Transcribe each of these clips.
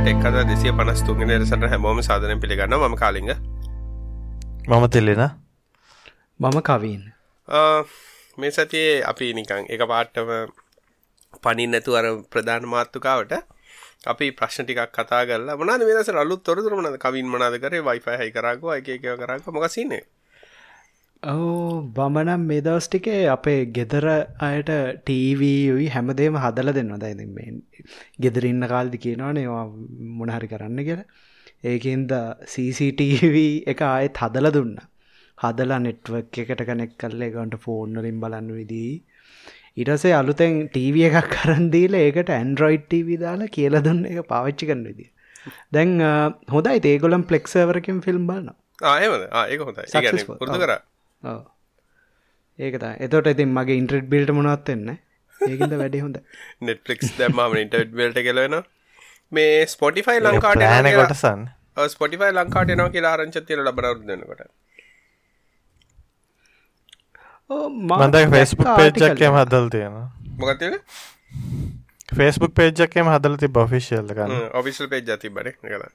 විතර එක්කද දෙසිය පනස් තුන්ගෙන රසට හැමෝම සාධනය පිළිගන්න ම කාලිග. මම තිල්ලෙන. මම කවීන්. මේ සතියේ අපි නිකං එක පාට්ටම පනින් නැතු අර ප්‍රධාන මාත්තුකාවට අපි ප්‍රශ්න ටිකක් කතා කරලා මොනද මේ දවස්වල අලුත් තොරතුරු මොනවද? කවින් මොනවද කරේ? හයි කරාකෝ එක එක කරාකෝ මොකක් සීනේ ඔව් බමනම් මේ දවස් ටිකේ අපේ ගෙදර අයට ටීවීයි හැමදේම හදලා දෙන්නවා දැන් ඉතින් මේ ගෙදර ඉන්න කාලෙදි කියනවනේ ඒවා මොන හරි කරන්න කියලා. ඒකින්ද CCTV එක ආයෙත් හදලා දුන්නා. හදලා නෙට්වර්ක් එකට කනෙක්ට් කරලා ඒකට ෆෝන් වලින් බලන්න විදිහයි ඉටසේ අලුතෙන් ටීව එකක් කරන්දීල ඒකට ඇන්ඩරොයිඩ් ටව දාලා කියල දුන්න එක පාවිච්චි කරන විදි දැන් හොදයි ඒගොලම් පලෙක්සවරකින් ෆිල්ම් බලන්න ආයමද ඒක හොඳයි. පුරදු කර ඒකත එතොට ඉතින් මගේ ඉන්ට්‍රෙඩ් බිල්ට මොනත් වෙන්න ඒකද වැඩි හොඳ. නෙට්ලික්ස් දැම්ම ඉන්ටඩ් බෙල්ට කෙලවෙන මේ ස්පොටිෆයි ලංකාට කොටසන් ස්පොටිෆයි ලංකාට නවා කියලා ආරංචතිය ලබනවරු දෙන්නකොට මඳ ෆෙස්බුක් පේජ්ජක්කම හදල් තියෙන මොකතින ෆෙස්බුක් පේජ්ජක්කම හදල ති බොෆිසිල්ල ගන්න ඔෆිසිල් පේජ් ජති බඩ කළ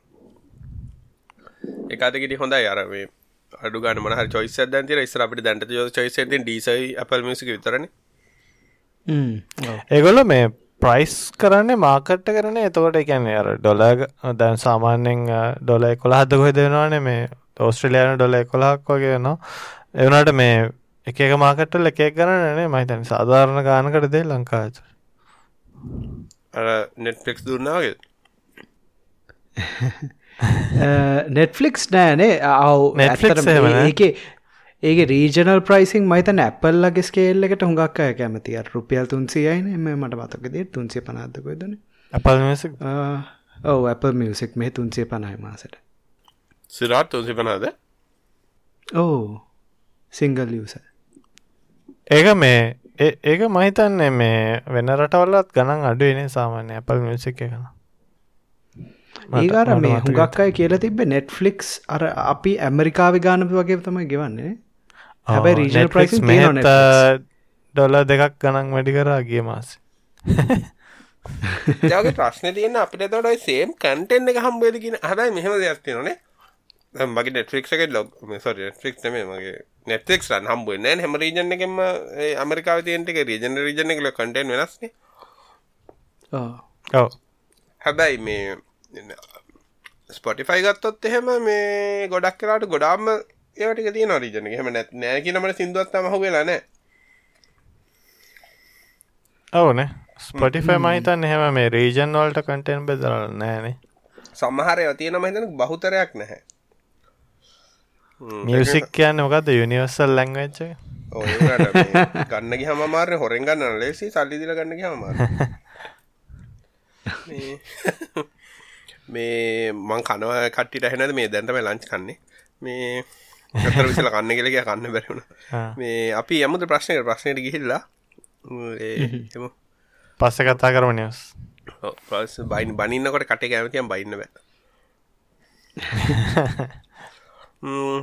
එකතකට හොඳයි අරවේ අඩුගන මහ චොයිස දැන්ති ස්ර අපට දැන්ට චොයිස ඩීසයි අපල් මිසික විතරන. ඒගොල්ල මේ ප්‍රයිස් කරන්නේ මාකට්ට කරන එතකොට එකන්නේ අර ඩොල දැන් සාමාන්‍යෙන් ඩොල කොළ හද කොහ දෙෙනවානේ මේ ඔස්ට්‍රලයාන ඩොල කොලාක් වගේ නවා එවනට මේ එක එක මාකට්ටල් එක ගණනනේ මහිතන සාධාරණ ගානකට දේ ලංකාච නෙට්ෆික්ස් දුන්නාගේ නෙට්ෆලික්ස් නෑනේ. අව් ඒක රීජනල් ප්‍රයිසින් මයිතන ඇපල්ලගේ ස්කේල් එකට හුඟක් අය කැමති. රුපියල් තුන්සියයින එම මට මතකදේ තුන්සිය පනාත්තකොදන ඔව ඇප මියසික් මේ තුන්සිය පනයි මාසට. සිරාත් තුන්සි පනාද ඕ සිංගල් ලියස ඒක මේ ඒක මහිතන්නේ මේ වෙන රටවල්ලත් ගණන් අඩුවනේ සාමාන්‍ය අපල් මියසික් එකන ඒකාර මේ හුඟක් අය කියලා තිබ නෙට්ෆලික්ස් අර අපි ඇමරිකාව ගානප වගේ තමයි ගෙවන්නේ. හැබයි රීජල් ප්‍රයිස් ඩොල දෙකක් ගණන් වැඩි කරා ගිය මාස. ජගේ ප්‍රශ්න තියන්න අපිට තොටයි සේම් කන්ටෙන්න්න එක හම්බේදකින හදයි මෙහම දෙයක්ති නොනේ මගේ නෙට්‍රික් එක ලොග සොර නෙට්‍රික් නේ මගේ නෙට්‍රික්ස් රන් හම්බුව නෑ. හැම රීජන එකම ඇමරිකාව තියන්ට එක රීජන රීජන එකල කටෙන් වෙනස්නේ ඔව. හැබැයි මේ ස්පොටිෆයි ගත්තොත් එහෙම මේ ගොඩක් කරට ගොඩාම ඒවට තිය නොරීජන හෙම නැත් නෑ කියනමට සිින්දුවත්තම හු වෙලා නෑ. ඔවුනේ ස්පොටිෆයි මහිතන් එහෙම මේ රීජන් වල්ට කටෙන් බෙදරල නෑනේ සමහරය තියෙන මහිතන බහුතරයක් නැහැ. මියසික් කියන්න මොකද යුනිවර්සල් ලැංවෙච්ච ගන්න හම මාර හොරෙන් ගන්න ලෙසි සල්ලි දිල ගන්න හම මේ මං කනවා කට්ටිට හැනද මේ දැන්ටම ලංච් කන්නේ. මේ ගතර විසල කන්න කෙලක කන්න බැරුණ මේ අපි යමුද ප්‍රශ්නය ප්‍රශ්නයට ගිහිල්ලා. පස්ස කතා කරම පස් බයින් බනින්නකොට කට කැමතියම් බයින්න බෑ.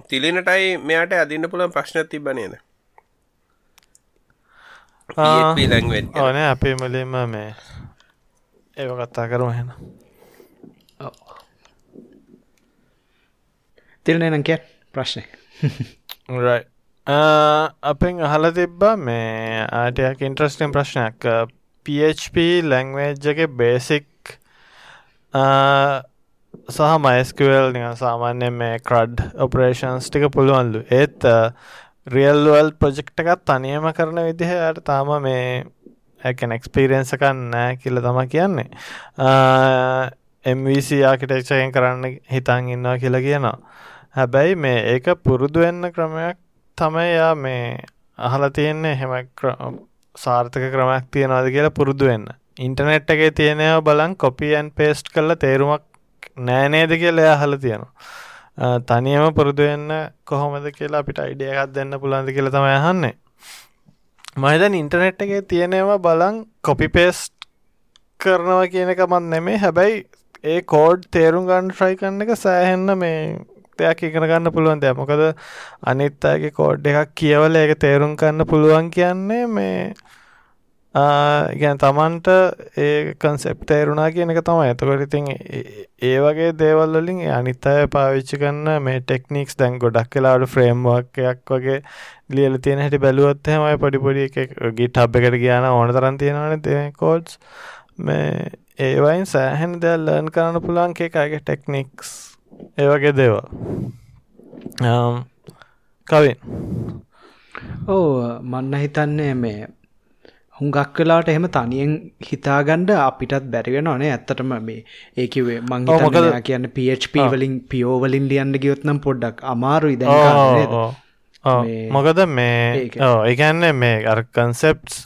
තිලිනටයි මෙයාට අදින්න පුළන් ප්‍රශ්න තිබනේද ඕන අපේ මුලින්ම මේ ඒව කත්තා කරම හෙන තිරණ නම් කැට් ප්‍රශ්නය. Uh, අපෙන් අහල තිබ්බා මේ ආටයක් ඉන්ට්‍රස්ටම් ප්‍රශ්නයක්. PHP ලැංවේජ්ජගේ බේසික් සහ මයිස්කවල් නික සාමාන්‍ය මේ ක්‍රඩ් ඔපරේෂන්ස් ටික පුළුවන්ලු. ඒත් රියල්වල් ප්‍රජෙක්් එකත් තනියම කරන විදිහයට තාම මේ ඇකන එක්ස්පිරියන්ස එකක් නෑ කියල තම කියන්නේ. Uh, MVC ආකිටෙක්ෂයෙන් කරන්න හිතන් ඉන්නවා කියලා කියනවා. හැබැයි මේ ඒක පුරුදු වෙන්න ක්‍රමයක් තමයි යා මේ අහල තියෙන්නේ හෙම සාර්ථක ක්‍රමයක් තියෙනවාද කියලා පුරුදු වෙන්න. ඉන්ටනෙට් එකේ තියෙනව බලන් කොපියන් පේස්ට් කරලා තේරුමක් නෑනේද කියලා අහල තියෙනවා. තනියම පුරුදුවෙන්න කොහොමද කියලා අපිට අයිඩිය එකක් දෙන්න පුළන්ද කියලා තමයි අහන්නේ. මහිතන් ඉන්ටනෙට් එකේ තියෙනවා බලන් කොපි පේස්ට් කරනවා කියන එක මත් නෙමේ හැබැයි ඒ කෝඩ් තේරුම් ගන්න ට්‍රයි කරන්න එක සෑහෙන්න මේ දෙයක් ඉගෙන ගන්න පුළුවන් දෙයක්. මොකද අනිත් අයගේ කෝඩ් එකක් කියවල ඒක තේරුම් ගන්න පුළුවන් කියන්නේ මේ ගැන තමන්ට ඒ කන්සෙප් තේරුණා කියන එක තමයි. ඇතකොට ඉතින් ඒ වගේ දේවල්වලින් අනිත් අය පාවිච්චි කන්න මේ ටෙක්නික්ස් දැන් ගොඩක් කලාට ෆ්‍රේම්වර්කයක් වගේ ලියල තියෙන හැටි බැලුවොත් හමයි පොඩිපොඩි එක ගිට හබ් එකට කියන ඕන තරන් තියෙනවන කෝඩ්ස් මේ ඒවයින් සෑහෙන් දෙල් ලර්න් කරන්න පුළන්ගේ එකගේ ටෙක්නික්ස් ඒ වගේ දේවල්. කවින් ඕ මන්න හිතන්නේ මේ හුඟක් වෙලාට එහෙම තනියෙන් හිතාගණ්ඩ අපිටත් බැරිවෙන ඕනේ ඇත්තටම මේ ඒකිවේ මංගිතමකද කියන්න PHP වලින් පියෝවලින් ලියන්න ගියොත්නම් පොඩ්ඩක් අමාරු ඉද මොකද මේ ඒගැන්න මේ අර කන්සෙප්ස්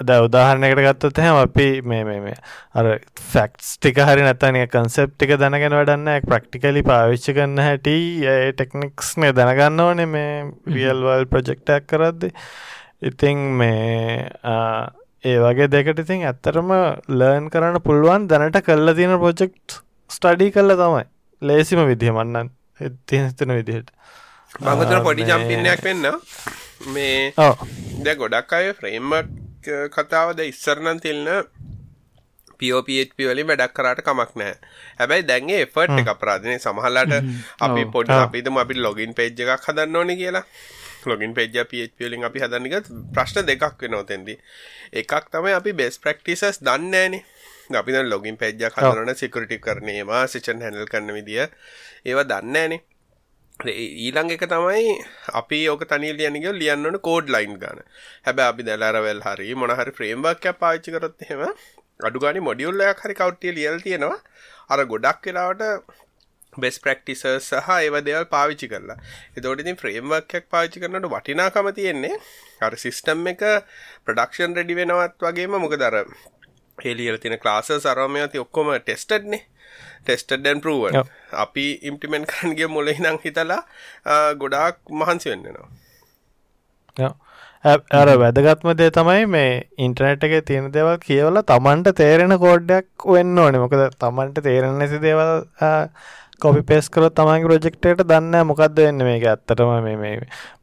ද උදාහරණයකට ගත්තොත් එහෙම අපි මේ මේ මේ අර ෆැක්ට්ස් ටික හරි නැත්තනිය කන්සෙප් ටික දැනගෙන වැඩන්න ප්‍රක්ටිකලි පාවිච්චි කරන්න හැටි ඒ ටෙක්නික්ස් මේ දැනගන්න ඕනේ මේ රියල්වල් ප්‍රජෙක්ටක් කරද්දි. ඉතිං මේ ඒ වගේ දෙකට ඉතින් ඇත්තරම ලර්න් කරන්න පුළුවන් දැනට කල්ල තියෙන ප්‍රොජෙක්් ස්ටඩී කල්ල තමයි. ලේසිම විදිහ මන්නන් තියන විදිහට. බංගතර පොඩි ජම්පින්නයක් වෙන්න. මේ දැ ගොඩක් අය ෆ්‍රේම්ම කතාවද ඉස්සරණන් තිල්න්න පෝපප වලින් වැඩක් කරට කමක් නෑ හැබැයි දැන්ගේ එෆට් එක අපරාධනය සමහල්ලාට අපි පොඩි අපිතම අපි ලොගින් පේජ් එකක් හදන්න ඕන කියලා. ලොගින් පෙජ පලින් අපි හදන්නක ප්‍රශ්න දෙකක් වෙන ඔතෙන්දි එකක් තමයි අපි බෙස් ප්‍රක්ටිසස් දන්නෑනේ අපි ලොගින් පෙජ්ජ කතරන සිකරටි කරනේවා සිචන් හැනල් කරන විදිිය. ඒවා දන්නෑනේ ඊළඟ එක තමයි අපි ඕක තනි ලියනක ලියන්නන කෝඩ් ලයින් ගන. හැබ අපි දැලරවල් හරි මොනහරි ෆ්‍රේම්වක් පාච්චි කරත් හෙම අඩුගනි මොඩියුල්ලයක් හරි කවට්ටිය ලියල් තියෙනවා. අර ගොඩක් වෙලාවට බෙස් ප්‍රක්ටිස සහ ඒව දෙවල් පාවිච්චි කරලා. එතෝට ඉතින් ෆ්‍රේම්වර්කයක් පාවිච්චි කරනට වටිනාකම තියෙන්නේ අර සිිස්ටම් එක ප්‍රඩක්ෂන් රෙඩි වෙනවත් වගේම මොක දර හෙලියල තින ක්ලාස සරමය ඇති ඔක්කොම ටෙස්ටඩ්නේ ටෙස්ටඩන් පරුවන් අපි ඉම්ටිමෙන්ට් කරන්ගේ මොල නං හිතලා ගොඩාක් මහන්සි වෙන්නෙනවා අර වැදගත්ම දේ තමයි මේ ඉන්ටර්නෙට් එක තියෙන දේවල් කියවල තමන්ට තේරෙන කෝඩ්ඩයක් වෙන්න ඕනේ. මොකද තමන්ට තේරෙන නැසි දේවල් කොපි පෙස් කරොත් තමන්ගේ ප්‍රොජෙක්ටේට දන්න මොකක්ද වෙන්න මේක? ඇත්තටම මේ මේ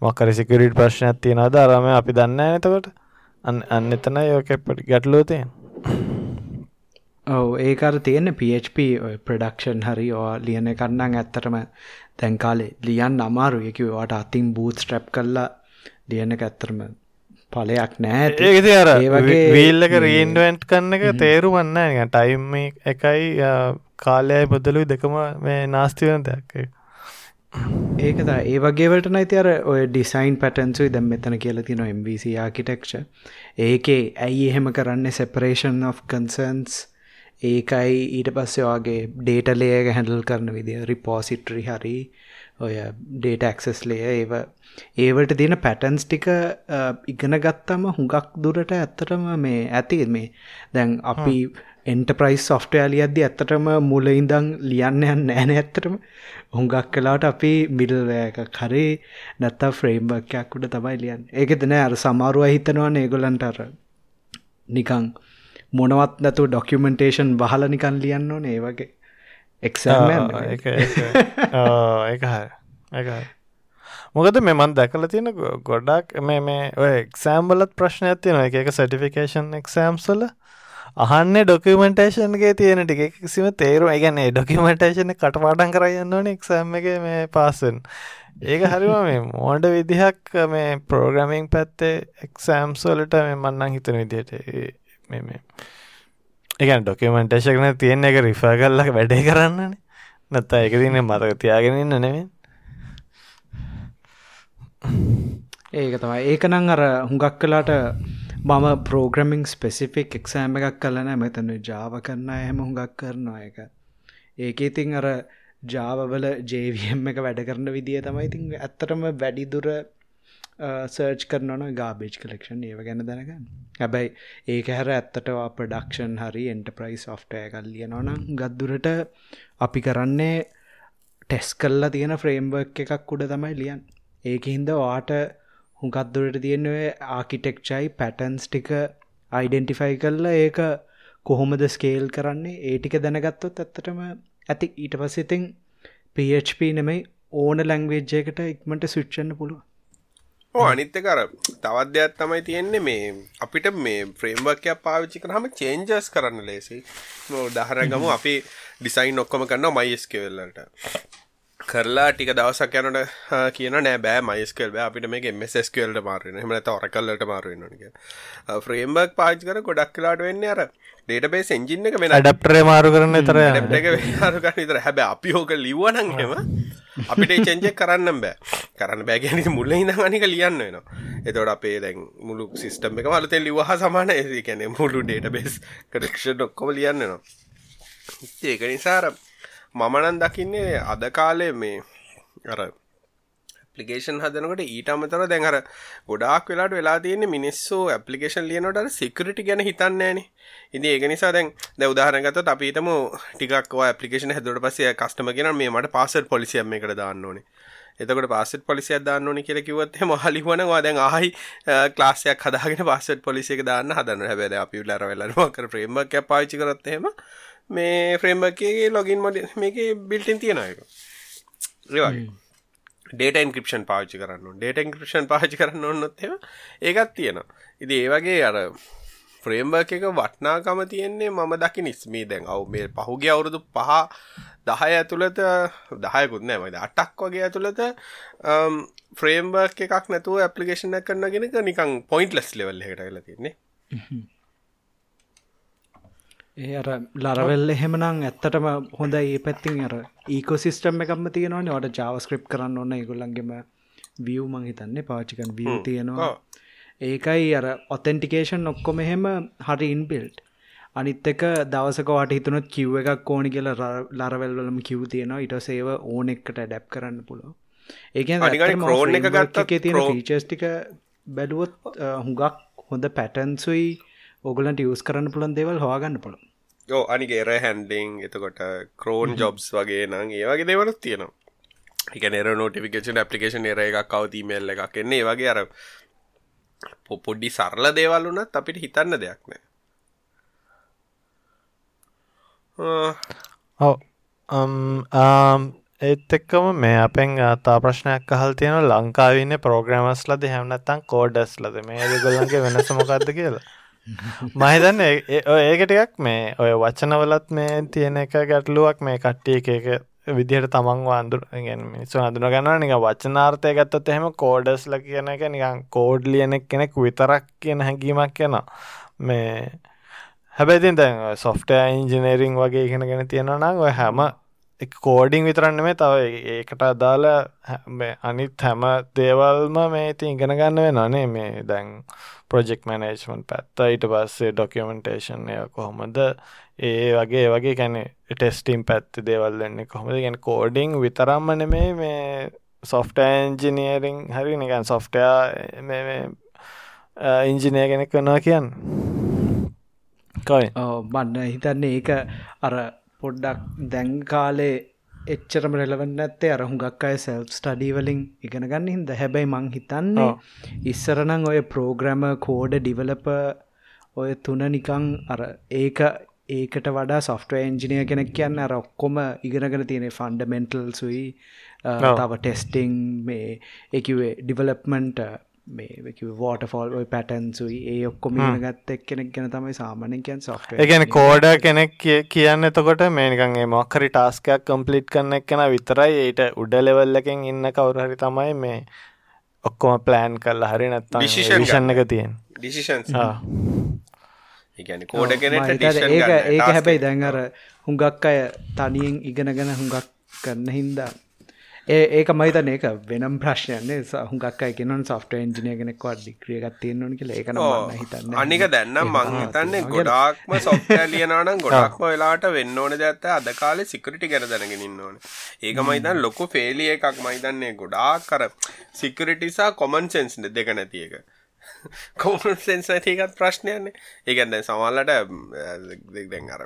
මොක්කර සිකරීට් ප්‍රශ්නයක් තියෙනවද? අරම අපි දන්න එතකොට. අන්න එතන යෝකපට ගැටලෝ තියෙන ඔව ඒකර තියෙන PHP ප්‍රඩක්ෂන් හරි ඕ ලියන කරන්නම් ඇත්තටම තැන්කාලේ ලියන් අමාරු එකවට අතින් බූත් ස්ට්‍රප් කල්ලා ලියන එක ඇත්තරම පලයක් නෑ. ඒති අර වීල්ලක රීන්ඩුවන්ට් කන්න එක තේරුවන්න ටයිම් එකයි කාලයයි බොදලුයි දෙකම මේ නාස්තිවන දෙයක් ඒකද ඒ වගේවට නයිති අර ඔය ඩිසයින් පැටන්සුයි දැම් මෙතන කියල තින MBC ආකිටෙක්ෂ ඒකේ ඇයි එහෙම කරන්න? සෙපරේෂන් of කන්සන්ස් ඒකයි ඊට පස්සේ වගේ ඩේටලේක හැඩල් කරන විදිිය. රිපෝසිටරි හරි ඔය ඩේට ඇක්සස් ලේ ඒව. ඒවට තියෙන පැටන්ස් ටික ඉගෙන ගත්තම හුඟක් දුරට ඇත්තටම මේ ඇති. මේ දැන් අපි එන්ටප්‍රයිස් සොෆ්ටය ලියද්දි ඇත්තටම මුල ඉඳං ලියන්න යන්න ෑන ඇත්තටම හුඟක් කලාට අපි මිඩල්වෑක කරේ නැත්තා ෆ්‍රේම්බක්යක් උඩ තමයි ලියන් ඒක දෙන අර සමාරුව හිතනවන්න ඒගොලන්ටර නිකං මොනවත් නැතු ඩොක්කමෙන්ටේෂන් බහල නිකන් ලියන්න ඕන ඒ වගේ. එක්සෑම් ඒ ඒ ඒ මොකද මෙමන් දැකල තියෙන ගොඩක් මේ මේ ඔය එක්සෑම්බලත් ප්‍රශ්නයක් තියෙන එක සටිෆිකේෂන් එක්සෑම්සල අහන්න ඩොකමෙන්ටේෂන්ගේ තියෙන ටික. කිසිම තේරු ගැන ඩොකමෙන්ටේෂන කටපාඩන් කරයන්න ඕන එක්සෑම් එක මේ පාසන් ඒක හරිම මේ මෝඩ විදිහක් මේ පෝග්‍රමිං පැත්තේ එක්සෑම්සෝලට මේ මන්නන් හිතන විදියට මේ එකන් ඩොකමෙන්ටේෂකන තියෙන එක රිෆා කල්ලක් වැඩේ කරන්නනේ. නැත්තා එක තින්නේ මතක තියාගෙනන්න නෙවෙයි ඒක තමයි. ඒක නං අර හුඟක් කලාට මම පෝග්‍රමිං ස්පෙසිෆික් එක්සෑම එකක් කලන මෙතන ජාව කරන්න හැම හුඟක් කරනවා එක ඒක ඉතින් අර ජාවවල ජේවම් එක වැඩ කරන විදිිය තමයි ඉතින් ඇත්තටම වැඩිදුර සර්ච් කරනන ගාබේජ් කලෙක්ෂන් ඒව ගැන දැනගන්න. හැබැයි ඒක හැර ඇත්තටවා ප්‍රඩක්ෂන් හරි එන්ටප්‍රයිස් සොෆ්ටය කල්ලිය නොන ගත්දුරට අපි කරන්නේ ටෙස් කල්ලා තියෙන ෆ්‍රේම්වර්ක් එකක් උඩ තමයි ලියන් ඒක හින්ද වාට හුඟත්දුරට තියෙන්නේ ආකිටෙක්චයි පැටන්ස් ටික අයිඩෙන්ටිෆයි කරලා ඒක කොහොමද ස්කේල් කරන්නේ? ඒ ටික දැනගත්තොත් ඇත්තටම ඇති. ඊට පස්සිතින් PHP නෙමයි ඕන ලැංවේජ්ජයකට ඉක්මට සුච්චන්න පුළුව ඕ අනිත්ත කර තවත් දෙයක් තමයි තියෙන්නේ මේ අපිට මේ ෆ්‍රේම්වර්කයක් පාවිච්චි කරහම චේන්ජස් කරන්න ලේසි උදාහරගමු අපි ඩිසයින් ඔක්කොම කරන්න මයිස්කවෙල්ලට කරලා ටික දවසක් යනට කියන නෑ බෑ මයිස්කල් බෑ. අපිට මේ එමස්කල්ට මාරෙන හමට ඔරකල්ලට මාරුවන්නක ෆ්‍රේම්බක් පාච් කර ගොඩක් කලාට වෙන්න අර ඩේට බේ එජින්න එක වෙන ඩප්ටරේ මාරු කරන්න තර විතර හැබ අපි හෝක ලිවනන්හෙම අපිට චෙන්ජෙක් කරන්න බෑ කරන්න බෑගැනි මුල්ල අනික ලියන්න වෙන එතවට අපේ දැන් මුළු සිිස්ටම් එක වලතේ ලිවහ සමාන ඇ කැනෙ මුළු ඩේට බේස් කරක්ෂ ොක්කොම ලියන්න නවා ඒක නිසාර මමනන් දකින්නේ අද කාලේ මේ අර පපලිකේෂන් හදනකට ඊට අමතර දැන් අර ගොඩක් වෙලාට වෙලා තියෙන්නේ මිනිස්සු ඇපලිකේෂන් ලියනට සිකරටි ගැන හිතන්නේන ඉදි ඒක නිසා දැන් ද උදාහරගත අපිතම ටිකක් පපලිකේෂන හැදුවට පස්සේ කස්ටම කියෙන මේ මට පාසට පොලිසියම් එකට දාන්න ඕනේ. එතකට පාසට පොලිසියක් දාන්න ඕනි කියල කිවත් මහලිවනවා දැන් ආහි ක්ලාසයක් හදාගෙන පාසට පොලිසික දාන්න හදන්න හැබැද අපි ලර වෙලනවාකර ප්‍රේමක් පාචි කරත්තහෙම මේ ෆ්‍රේම්බගේ ලොගින් මොඩ මේක බිල්ටින් තියෙනයක ඒවගේ ඩේට ඉන්ක්‍රපෂන් පාචි කරන්න ඩේට ඉන්ක්‍රපෂන් පාචි කරන්න ඔන්නොත්ම ඒකත් තියෙනවා. ඉදි ඒවගේ අර ෆ්‍රේම්බර්ක එක වටනාකම තියෙන්නේ මම දකි නිස්මී දැන් අවු මේ පහුගේ අවුරුදු පහ දහය ඇතුළත දහයකුත් නෑමයිද අටක් වගේ ඇතුළත ෆ්‍රේම්බර්ක් එකක් නැතුව ඇපලිකේෂන කරනගෙනක නිකං පොයින්ට් ලස් ලෙවල් එකට වෙලා තින්නේ ඒ අර ලරවෙල්ල එහෙමනම් ඇත්තටම හොඳ ඒ පැත්තින් අර ඒකෝසිස්ටම් එකක්ම තියෙනවාන. වට ජාවස්ක්‍රප් කරන්න ඔන්න ඉගොල්ලන්ගෙම වියව් මං හිතන්නේ. පාචිකන් විය තියෙනවා. ඒකයි අර ඔතෙන්ටිකේෂන් ඔක්කොම එහෙම හරි ඉන්බිල්ට් අනිත් එක දවසකවාට හිතනොත් කිව් එකක් ඕනි කියල ලරවල්වලම කිව් තියෙනවා. ඉට සේව ඕන එකට ඩැප් කරන්න පුලො ඒක ක්‍රෝන් එක ගත්ත තියෙන ෆීචස්ටික බැලුවොත් හුඟක් හොඳ පැටන්සුයි ඔගලන්ට යස් කරන්න පුළන් දෙවල් හවාගන්න පුළ යෝ අනික එර හැන්ඩිං එතකොට කරෝන් ජොබ්ස් වගේ නං ඒවගේ දෙවලත් තියෙනවා. එක නෙර නෝටිෆිකේෂන් ඇපලිකේෂන් එර එකක් කවතිීමල්ල එකක් එන්නේ වගේ අර පොපොඩ්ඩි සරල දේවල් වනත් අපිට හිතන්න දෙයක් නෑ. ඔව. ඒත් එක්කම මේ අපෙන් තා ප්‍රශ්නයක් අහල් තියෙන ලංකාවන්න ප්‍රෝග්‍රමස් ලද හැමනත්තන් කෝඩස් ලද? මේ දෙගොල්ලන්ගේ වෙනස මොකක්ද කියලා මහිතන්න ඒක ටිකක් මේ ඔය වචනවලත් මේ තියෙන එක ගැටලුවක් මේ කට්ටිය එක විදිහට තමන් අඳුර ගැන මිනිස්සු හඳුන ගන්න නික වචනාර්ථය ගත්තත් එහෙම කෝඩස්ල කියන එක නිකන් කෝඩ් ලියනෙක් කෙනෙක් විතරක් කියන හැඟීමක් යන මේ හැබැයිතින් දැන් සොෆ්ටය ඉන්ජිනේරිං වගේ ඉගෙන ගෙන තියෙනවා නම් ඔය හැම කෝඩිං විතරන්න මේ තව ඒකට අදාලා අනිත් හැම දේවල්ම මේ ති ඉගෙන ගන්න වෙන නේ. මේ දැන් ප්‍රජෙක් මනේජමන් පැත්ත. ඊට පස්සේ ඩොකියමෙන්ටේෂන් එය කොහොමද? ඒ වගේ වගේ කැනෙ ටෙස්ටිම් පැත්ති දේවල් දෙන්නේ කොහොමද? ගැන කෝඩිං විතරම්ම නෙමේ මේ සොෆ්ට එන්ජිනියරිං හරි නිකන් සොෆ්ටයා ඉංජිනය කෙනෙක් වනවා කියන්න. කයි බන්න හිතන්නේ ඒක අර පොඩ්ඩක් දැන් කාලේ එච්චරම රෙලවන්න ඇත්තේ අර හුඟක් අය සෙල් ස්ටඩීවලින් ඉගෙන ගන්න හිද හැබැයි මං හිතන්නේ ඉස්සරනං ඔය ප්‍රෝග්‍රම කෝඩ ඩිවලප ඔය තුන නිකං අර ඒක ඒකට වඩා සොෆ්ටව එන්ජිනය කෙනෙක් කියන්න අර ඔක්කොම ඉගෙනගෙන තියෙන ෆන්ඩමෙන්ටල් සුයි තව ටෙස්ටිං මේ එකවේ ඩිවලප්මන්ට මේ වෝට ෆෝල් ඔයි පැටන්සුයි ඒ ඔක්කොම ගත් එක් කෙනෙක් ගැන තමයි සාමානකයන් සොෆ්ට එකන කෝඩ කෙනෙක් කියන්න එතකොට මේනිකන්ගේ මොක්කරි ටාස්කයක් කම්පලිට් කරන්න එක්කෙන විතරයි ඒට උඩ ලෙවල්ලකින් ඉන්න කවුරහරි තමයි මේ ඔක්කොම ප්ලෑන් කල්ලා හරි නැත්තා විෂන් එක තියෙන් ඩිසිෂන් කෝඩ කෙනට ඒක ඒක හැබැයි දැන්अර හුඟක් අය තනියෙන් ඉගෙනගෙන හුඟක් කරන්න හින්දා ඒක මයිතන ඒක වෙනම් ප්‍රශ්නයන්නේ සහුගක් එකන සොෆ්ට එන්ජිනය කෙනෙක්වා ඩික්‍රිය එකක් තියෙන්නන කියල. ඒකන හිතන්න අනික දැන්නම් මං හිතන්නේ ගොඩාක්ම සොෆ්ට ලියනනම් ගොඩක්ම වෙලාට වෙන්න ඕන දැත්ත අද කාලෙ සිකරිටි කර දැනගෙනන්න ඕන. ඒක මයිතන් ලොකු ෆේලිය එකක් මයිතන්නේ ගොඩාක් කර සිකරිටිසා කොමන් සෙන්ස් දෙක නැති එක. කොමන් සෙන්ස් ඇතිකත් ප්‍රශ්නයන්නේ ඒකැන්ද සමල්ලට දෙක් අර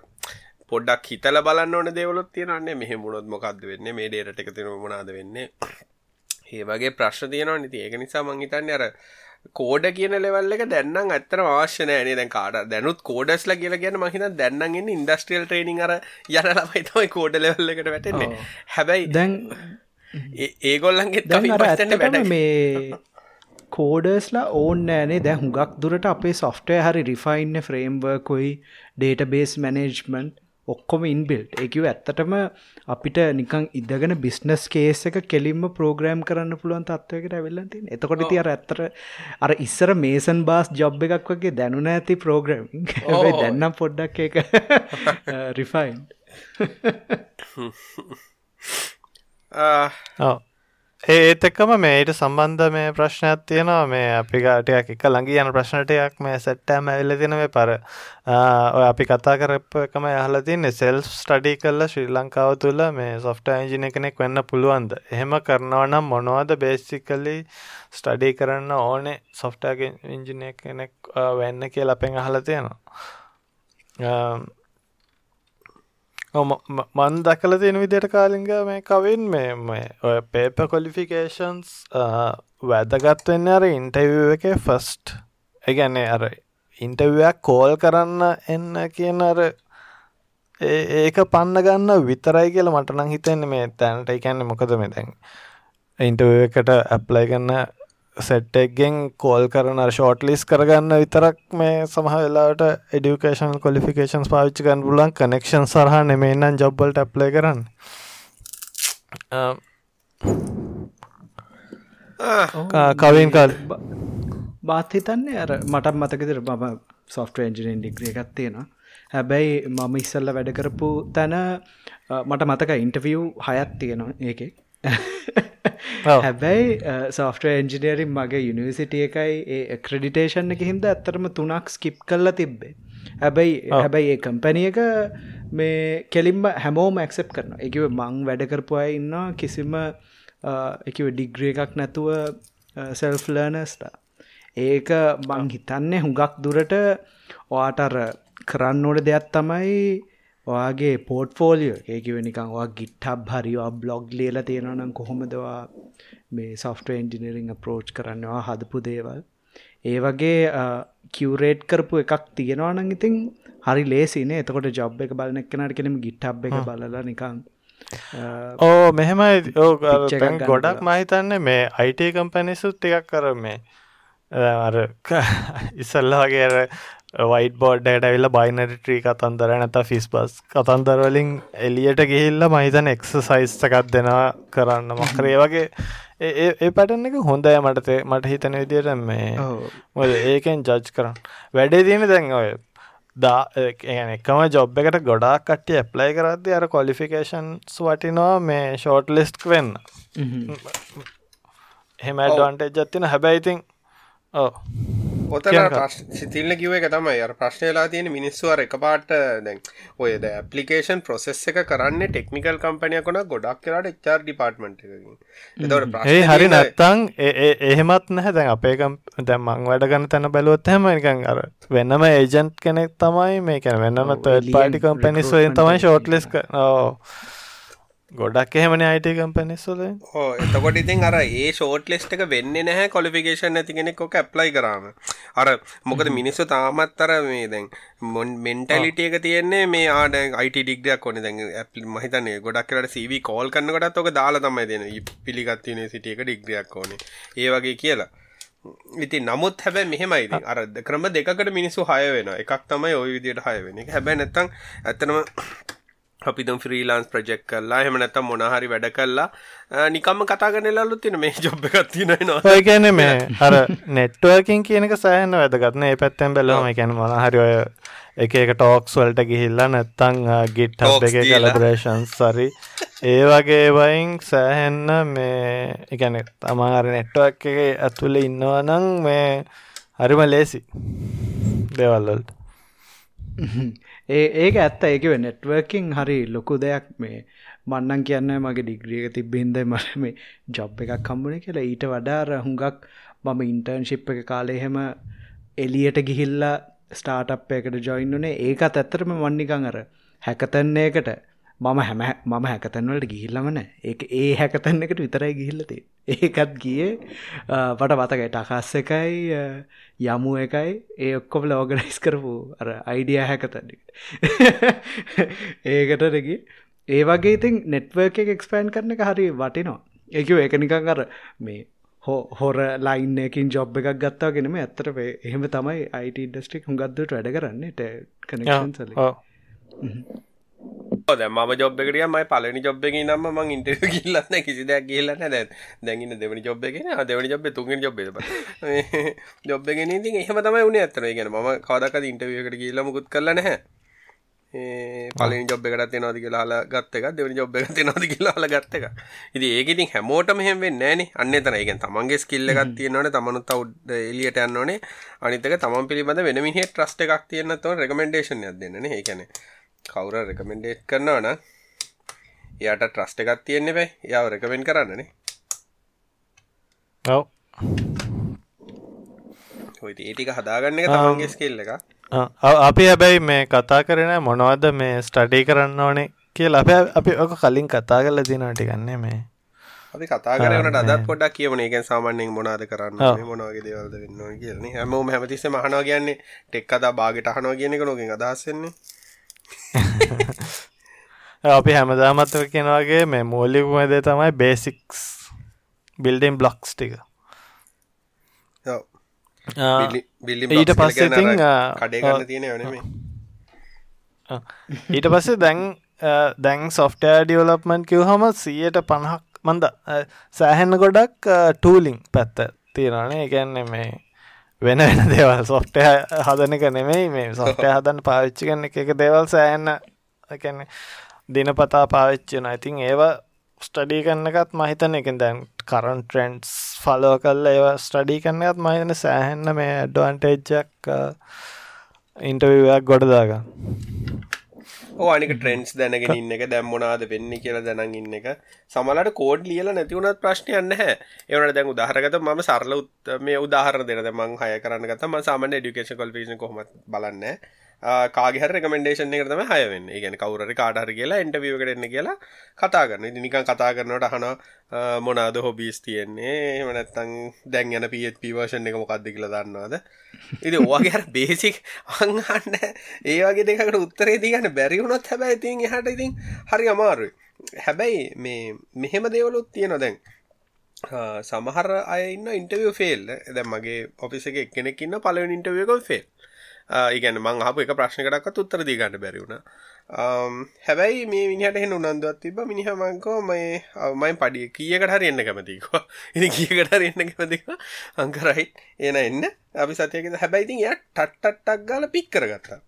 පොඩ්ඩක් හිතල බලන්න ඕන දේවලොත් තියෙනන්නේ මෙහ මුණොත් මොකක්ද වෙන්න? මේ ඩේට එක තින මනාද වෙන්නේ? ඒ වගේ ප්‍රශ්න තියෙනවා නති ඒක නිසා මංහිතන්න අර කෝඩ කියන ලෙවල් එක දැන්නම් ඇත්තන අවශ්‍යනය නේ දැන් කාඩ දැනුත් කෝඩස්ල කියල ගැන මහිත දැන්නගෙන ඉන්ඩස්ට්‍රියල් ට්‍රේනිං අර යන ළමයිතමයි කෝඩ ලෙවල්ල එකට වැටෙන්නේ. හැබැයි දැන් ඒගොල්ලන්ගේ දැන් අර ඇත්තටම මේ කෝඩර්ස්ලා ඕන්න ෑනේ දැ හුඟක් දුරට අපේ සොෆ්ටය හරි රිෆයින්න ෆ්‍රේම්වර්කොයි ඩේට බේස් මැනේජ්මන්ට් ඔක්කොම ඉන්බිල්ට් එකව ඇත්තටම අපිට නිකං ඉදගෙන බිස්නස් කේස එක කෙලින්ම ප්‍රෝග්‍රෑම් කරන්න පුළුවන් තත්වයකට ඇවෙල්ලති එතකොට ති අර ඇත්තර අර ඉස්සර මේසන් බාස් ජොබ් එකක් වගේ දැනුන ඇති ප්‍රෝග්‍රම් දැන්නම් පොඩ්ඩක් එක රිෆයින් ඒත් එක්කම මේට සම්බන්ධ මේ ප්‍රශ්නයක් තියෙනවා. මේ අපි ගාටයක් එක ළඟ යන ප්‍රශ්නටයක් මේ සැට්ටෑම ඇල්ල තින මේ පර ඔය අපි කතා කරප එකම යහල තින්නේ සෙල්ස් ස්ටඩි කල්ල ශ්‍රී ලංකාව තුළ මේ සොෆ්ට ඇජින කෙනෙක් වෙන්න පුළුවන්ද? එහෙම කරනවනම් මොනවද බේසිකලි ස්ටඩි කරන්න ඕනේ සොෆ්ටගේ ඉංජිනය කෙනෙක් වෙන්න කිය අපෙන් අහල තියෙනවා. මන් දකල තියෙන විදියට කාලිංග මේ කවින් මේ ඔය පේප කොලිෆිකේෂන්ස් වැදගත් වෙන්න අර ඉන්ටව් එක ෆස්ට් එකන්නේ අර ඉන්ටවයක් කෝල් කරන්න එන්න කියන අර ඒක පන්න ගන්න විතරයි කියලා මටනං හිතෙන්නේ මේ තැනට. එකන්න මොකද මේ දැන් ඉන්ටව එකට ඇප්ලයි කරන්න සෙට්ටෙක්ගෙන් කෝල් කරන ෂෝට් ලිස් කරගන්න විතරක් මේ සමහ වෙලාට එඩිකේෂන් කොලිෆිකේන්ස් පාවිච්චි කන් පුලන් කනෙක්ෂන් සරහ නෙමෙන්නම් ජොබ්බල්ට ඇප්ලේ කරන්න. කවින් කල්. බාත් හිතන්නේ අර මටත් මතකෙදර මම සොෆ්ට එන්ජිනෙන් ඩිග්‍රිය එකක් තියෙනවා. හැබැයි මම ඉස්සල්ල වැඩ කරපු තැන මට මතක ඉන්ටවියව් හයත් තියෙනවා ඒකේ හැබැයි සෝෆ්ට එන්ජිනීරින් මගේ යුනිවසිටිය එකයි. ඒ ක්‍රඩිටේෂන් එක හින්ද ඇත්තරම තුනක් ස්කිප් කල්ලා තිබ්බේ. හැබැයි හැබැයි ඒ කම්පැනිය එක මේ කෙලින්ම හැමෝම ඇක්සෙප් කරන එකව මං වැඩකරපු අය ඉන්න කිසිම එකව ඩිග්‍රිය එකක් නැතුව සෙල්ෆ් ලර්නස්ට ඒක මං හිතන්නේ හුඟක් දුරට ඔයාටර කරන්න ඕට දෙයක් තමයි ඔයාගේ පෝට්ෆෝලිය ඒකිව නිකං වා ගිට්හබ් හරිවා බ්ලොග් ලියල තියෙනනම් කොහොමදවා මේ සොෆ්ට එන්ජිනරිං ප්‍රෝච් කරන්නවා හදපු දේවල්. ඒ වගේ කිවරේට් කරපු එකක් තියෙනවා නං ඉතින් හරි ලේසිනේ එතකොට ජොබ් එක බලන එක්කනට කෙනෙම ගිට්හබ් එක බලලා නිකං ඕ මෙහෙමයි. ගොඩක් මහිතන්න මේ අයිට කම්පැනිසුත් ටිකක් කර මේ අර ඉස්සල්ල වගේ වයිට බෝඩ්ඩට ඇවිල්ල බයිනට ට්‍රී කතන්දර නැත ෆිස් බස් කතන්දරවලින් එලියට ගිහිල්ල මහිතන එක්ස සයිස්තකත් දෙෙනවා කරන්න. මකරේ වගේ ඒ පැටන එක හොඳය මටතේ මට හිතන විදියට මේ මොද ඒකෙන් ජජ් කරන්න. වැඩේ තියෙන දැන් ඔය දා එකම ජොබ් එකට ගොඩක් කට්ටිය ඇප්ලයි කරද්දි අර කොලිෆිකේෂන්ස් වටිනවා මේ ෂෝට් ලිස්ට් වෙන්න. හෙම ඇඩ්වන්ටේජ් ජත්තින හැබැයිතින් ඕ ඔතන සිතිල්ල කිව එක තමයි. අර ප්‍රශ්නයලා තියෙන මිනිස්සුවර එක පාට දැන් ඔයද ඇපලිකේෂන් ප්‍රොසෙස් එක කරන්න ටෙක්නිකල් කම්පනය කොන ගොඩක් කරට එච්චර් ඩිපාර්ට්මට ඒ හරි නැත්තං එහෙමත් නැහැ. දැන් අපේකම් දැම්මං වැඩ ගන්න තැන බැලුවොත් හැම එකන් අර වෙන්නම ඒජන්ට් කෙනෙක් තමයි. මේ කැන වෙන්නම පාටි කම්පැනිස් වලින් තමයි ෂෝට්ලෙස් ඕ ගොඩක් එහෙමන අයිට කම්පැනිස්වල හෝ එතකොට ඉතින් අර ඒ ෂෝට් ලෙස්ට එක වෙන්න නැහැ කොලිෆිකේෂන් ඇති කෙනෙක් ොක ඇප්ලයි කරම. අර මොකද මිනිස්සු තාමත් අර මේ දැන් මොන් මෙන්ටලිට එක තියෙන්නේ මේ ආඩ අයිට ඩිග්‍රයක් කොන දැන් ඇප් මහිතන්නේ ගොඩක් කරට සීවී කෝල් කන්නකොටත් ඔක දාලා තමයි දෙන පිළිගත් යුනිසිටිය එක ඩිග්‍රියක් ඕනේ. ඒ වගේ කියලා. ඉති නමුත් හැබැ මෙහෙමයිති අර ක්‍රම දෙකට මිනිස්සු හය වෙන එකක් තමයි ඔය විදියට හය වෙන එක හැබැ නැත්තං ඇතනම අපිතුම් ෆ්‍රීලාන්ස් ප්‍රජෙක්් කරලා හෙම නැතම් මොනහරි වැඩ කල්ලා නිකම්ම කතාගනලලු තින මේ ජොබ් එකත්තින ඔය කියන මේ අර නෙට්ුවකින් කියනක සෑහන්න වැදගත්න ඒ පැත්තෙන් බැලම එකැන මොනහරි ඔය එක එක ටෝක්ස් වලට ගිහිල්ලා නැත්තං ගිට් එක කලබරේෂන් සරි ඒ වගේ වයින් සෑහෙන්න මේ එකන තමාර නෙට්ුවක් එක ඇතුල ඉන්නවනං මේ හරිම ලේසි දෙවල්වලට ඒ ඒක ඇත්ත. ඒකව නෙට්වර්කින් හරි ලොකු දෙයක් මේ මන්නන් කියන්න මගේ ඩිග්‍රියක තිබ්බින්ද මට මේ ජොබ් එකක් කම්බුණ කියලා. ඊට වඩාර හුඟක් මම ඉන්ටර්න්ශිප් එක කාලෙහෙම එලියට ගිහිල්ලා ස්ටාටප් එකට ජොයින්නුනේ ඒකත් ඇත්තරම වන්නිකං අර හැකතන්නේකට මම හැම මම හැකතන්වලට ගිහිල්ලමන ඒ ඒ හැකතන්න එකට විතරයි ගිහිල්ලති ඒකත් ගියේ. පට වතකයි ටකස් එකයි යමු එකයි. ඒ ඔක්කොම ලෝගනයිස් කරපු අර අයිඩිය හැකතන්න ඒකට රෙගි ඒ වගේ ඉතින් නෙට්වර්ක එක එක්ස්පෑන් කරන එක හරි වටිනවා. එකව එක නිකං අර මේ හොර ලයින් එකින් ජොබ් එකක් ගත්තාගෙනම ඇත්තට එහෙම තමයි අයිට ඉන්ඩස්ට්‍රික් හුගත්දට වැඩ කරන්නට කනෙක්ෂන් සල ද ම ජොබ්කට මයි පලනි ජොබ් එක නම මං ඉන්ටව කිල්ලන්න කිසි දෙයක් කියලන්න දැ දැගන්න දෙවනි ජොබ් එක දෙවනි ජොබ් තුන් ජොබ් ජොබ්ගෙන ති එහම තමයි වුණ ඇතන ගෙන ම කවදක ඉන්ටවියකට කියල්ල මුකුත් කරලන පලින් ජොබ් එකට නෝදි කියලා ගත්තක දෙවනි ජොබ් එක නෝදි කියලාල ගත්තක ඉති ඒකඉතින් හැමෝට මෙහෙම නෑන අන්න එක තමන්ගේ ස්කිල්ල එකක් තියෙනවන තමනුත් අවුඩ් එලියට යන්නනේ අනිතක තමන් පිළිබඳ වෙන මිහ ට්‍රස්ට එකක් තියන්න තව රෙකමෙන්ඩේෂන් දෙන්නන ඒකැන කවුර රෙකමෙන්ඩේට් කරනවන එයාට ට්‍රස්ට එකක් තියෙන්නේ බෑ යාව රෙකමෙන්් කරන්නනේ ඔව. ඒටික හදාගන්න එක තමන්ගේ ස්කිල්ල එක අපි හැබැයි මේ කතා කරන මොනවද මේ ස්ටඩී කරන්න ඕනේ කිය ලබ අපි ඔක කලින් කතා කරල දිනට ගන්නේ මේ. අපි කතා කරනට අදත් පොඩක් කියවන එක සාමාන්‍යෙන් මොනාද කරන්න මොනවගේ දේවල්ද වෙන්න කියන්නේ හැමෝම හැමතිස්ස මහනවා කියන්නේ ටෙක් අදා බාගට අහනවා කියනෙක නොකින් අදස්සෙන්නේ අපි හැමදාමත්තර කෙනවාගේ මේ මූලිකුමද තමයි බේසික්ස් බිල්ඩම් බ්ලොක්ස් ටික. ඊට පස්සේ ඊට පස්සේ දැන් දැන් සොෆ්ටෑ ඩියවලප්මන්් කිව් හම සියයට පණහක් මන්ද සෑහෙන්න ගොඩක් ටූලිං පැත්ත තියෙනනේ එකන්නේ මේ වෙන වෙන දේවල්. සොෆ්ටය හදන එක නෙමෙයි මේ සොෆ්ටය හදන්න පාවිච්චි කන්න එක දේවල් සෑන්න එකන්නේ දිනපතා පාවිච්චින ඉතින් ඒවා ස්ටඩී කන්නකත් මහිතන එක දැන් කරන් ට්‍රෙන්ඩ්ස් ෆලෝ කල්ල ඒව ස්ටඩී කන්නත් මහිතන සෑහෙන්න මේ ඇඩ්වන්ටේජ්ජක් ඉන්ටවවක් ගොඩදාග ඕනික ට්‍රෙන්ස් දැනගෙන ඉන්න එක දැම්මොනාද වෙන්න කියලා දැනන් ඉන්න එක. සමලට කෝඩ් ලියල නැතිවුණත් ප්‍රශ්නයන්න හැ එවනට දැන් උදාහරගත ම සරල උත් මේ උදාහර දෙන මං හය කරන්න ගත ම සාමන ඩිකේෂන් කොල්පිෂන් කොහොම බලන්න කාගෙහ රෙකමෙන්ඩේෂන් එක තම හයවෙන්න ගැන කවුර කාටහර කියලා එන්ටවිය කරන්න කියලා කතා කරන්න නිකන් කතා කරනට අහන මොනාද හොබිස් තියෙන්නේ? එමනැත්තං දැන් යන පිත් පිවර්ෂන් එක මොකක්ද කියලා දන්නවාද? ඉති ඕගේ බේසික් අංහන්න ඒවගේ දෙකට උත්තරේ දිගන්න බැරිවුණොත් හැබැයි ඉතින් හට ඉතින් හරි අමාරුයි. හැබැයි මේ මෙහෙම දේවලුත් තියෙන දැන්. සමහර අයන්න ඉන්ටවිය ෆෙල් දැ මගේ ඔෆිස එක කෙනෙක් ඉන්න පලව ඉන්ටවියකොල් ෆෙල් ඉගැන මං හපු එක ප්‍රශ්නකටක්ත් උත්තර දීගන්න බැරිවුණ හැබැයි මේ මිනිහට හෙන උනන්දුවත් තිබ මිනිහමංකෝ මේ මයි පඩිය කියකට හරි එන්න කැමතිකෝ ඉනි කියකට හරි එන්න කැමතික අංකරයි එන එන්න. අපි සතයක හැබැයිතින් ය ටට්ටක් ගාල පික් කරගත්තා.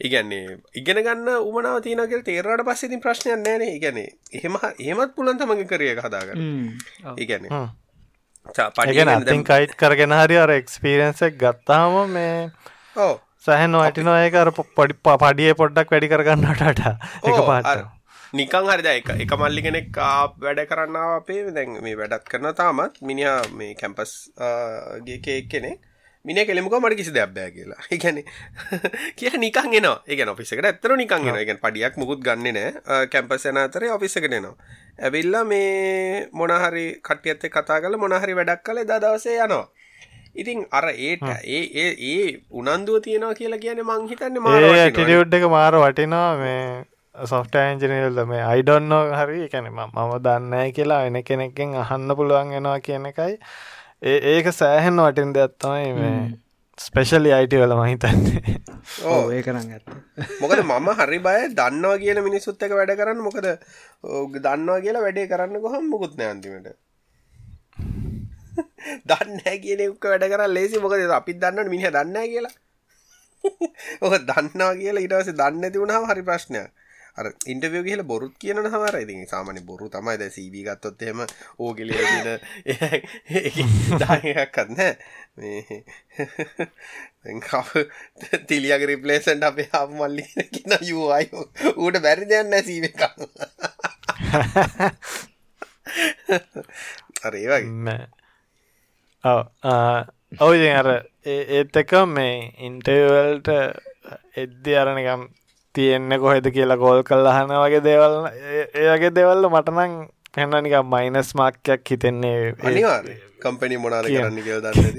ඉගැන්නේ ඉගෙන ගන්න උමනාව තියනකල් තේරට පස්සෙතින් ප්‍රශ්නයක් නෑන ඉගැනේ එහෙම එහෙමත් පුලන්ත මගේ කරය හදාගන්න. ඉගැන්නේ පඩිගෙන අතින් කයිට් කරගෙන හරි අර එක්ස්පිරන්සක් ගත්තාම මේ ඕ සැහන් වටිනවා ඒක අර පොඩි පඩිය පොඩ්ඩක් වැඩි කරගන්නටට එක පාට නිකං හරිද එක එක මල්ලි කෙනෙක් වැඩ කරන්න අපේ. දැන් මේ වැඩත් කරන තාමත්. මිනිහා මේ කැම්පස් ගේ කෙනෙ මින කෙලෙමක මට කිසි දැබ්බෑ කියලා. එකැන කිය නිකන් එනවා. එක ඔෆිසකට ඇත්තර නිකන් එන එක පඩියක් මුකුත් ගන්න නෑ. කැම්පස් යන අතරේ ඔෆිසකට නවා ඇවිල්ලා මේ මොනහරි කටියත්තේ කතා කල මොනහරි වැඩක් දා දවසේ යනවා ඉතින් අර ඒට ඒ ඒ ඒ උනන්දුව තියෙනවා කියලා කියන මං හිතන්න මාටියුඩ් එක මාර වටිනවා මේ සොෆ්ට ඇන්ජිනල්ද මේ අයිඩොන්නෝ හරි එකැන මම දන්නෑ කියලා වෙන කෙනෙක්ගෙන් අහන්න පුළුවන් වෙනවා කියන එකයි. ඒ ඒක සෑහෙන් වටින් දෙයක්ත්තමයි මේ ස්පෙශලි අයිට වල මහිතන්නේ ඕ ඒ කරන්න ඇත්ත. මොකද මම හරි බය දන්නවා කියන මිනිස්සුත් එක වැඩ කරන්න. මොකද දන්නවා කියලා වැඩේ කරන්න කොහම් මුකුත් නෑන්තිමට දන්න කියන එක්ක වැඩ කර ලේසි මොකද අපිත් දන්න මිනිහ දන්න කියලා. ඕක දන්නවා කියලා ඉටවස දන්න ඇති වුණාව හරි ප්‍රශ්නයක්. අර ඉන්ටවිය කියල බොරුත් කියන හමර ඉති සාමන බොරු තමයි. ද සීවී ගත්තොත් එම ඕගෙලියගෙන දායක් කන්න තිලියග රිපලේසන්ට අපේ හා මල්ලි කියන යුවායි ඌට බැරි දෙයන්න සීව එක අර ඒ වගේ ඔව ඉති අර ඒත් එක මේ ඉන්ටවල්ට එද්දි අරනිකම් තියෙන්න කොහෙද කියලා කෝල් කල් අහන වගේ දේවල් ඒගේ දෙවල්ල මටනං පැන්නනික මයිනස් මාක්‍යයක් හිතෙන්නේ අනිවාර කම්පනි මොනාද කරන්න කියල දන්නද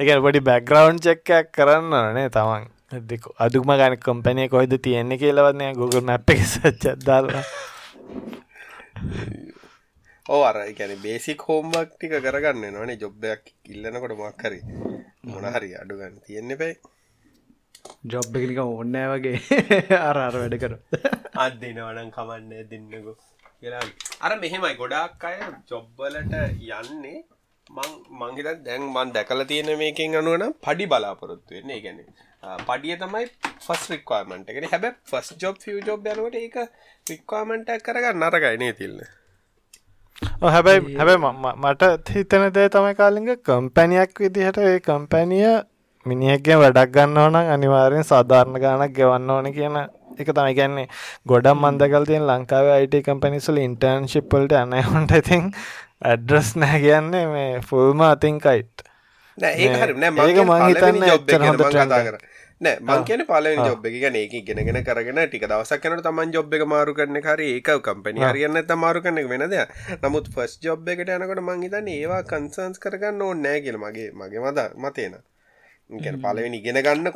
එක පොඩි බැක්ග්‍රවන්් චෙක්කයක් කරන්න නේ තමන්? දෙක අදුම ගන කොම්පනය කොයිද තියෙන්නේ කියලවන්නේ ගුගුල් නැප් එක සච්චත්දාලා ඕ අර ගැන බේසික් හෝම්වක් ටික කරගන්න නොනේ ජොබ්බයක් ඉල්ලනකොට මක්කරි මොනහරි අඩුගන්න තියෙන්න පැයි ජොබ් එකනික ඕන්නෑ වගේ. අර අර වැඩ කර අදදිනවනම් කමන්න දෙන්නකු. කියලා. අර මෙහෙමයි ගොඩාක් අය ජොබ්බලට යන්නේ. මං මංහිත දැන් මන් දැකල තියෙන මේකින් අනුවන පඩි බලාපොරොත්තු වෙන්නේ. ගැන පඩිය තමයි ෆස් රික්වාමට එකෙන හැබ ෆස් ජොබ් ිය ජොබ් යනට ඒක රික්වාමට කරගන්න නරගයිනේ තිල්න්න හැබැයි හැබැයි මට හිතන දේ තමයි කාලිග. කම්පැනියක් විදිහට ඒ කම්පැනිය මිනිහක්ගේ වැඩක් ගන්න ඕන අනිවාරයෙන් සාධාරණ ගානක් ගෙවන්න ඕන කියන එක තමයි ගැන්නේ ගොඩම් මන්දකල් තියෙන් ලංකාව අයිට කම්පැනිසුල ඉන්ටර්න්ශිප්පල්ට අනයහොන්ට ඉතින් ඇඩ්‍රස් නෑ කියන්නේ මේ ෆුල්ම අතින්කයිට් ඒක හරි නෑ. ඒක මං හිතන්නේ ජොබ් එච්චර හොඳ කතා trend කර නෑ මං කියන පලවෙනි ජොබ් එක. ගැන ඒක ගෙනගෙන කරගෙන ටික දවසක් යනට තමන් ජොබ් එක මාරු කරන හරි ඒක කම්පනි හරියන්න ඇත මාරු කරන එක වෙන දෙයක්. නමුත් ෆස් ජොබ් එකට යනකොට මං හිතන්නේ ඒවා කන්සර්න්ස් කරගන්න ඕනේ නෑ කියලා මගේ මගේ මද මතේන ගැන පලවෙනි ඉගෙන ගන්න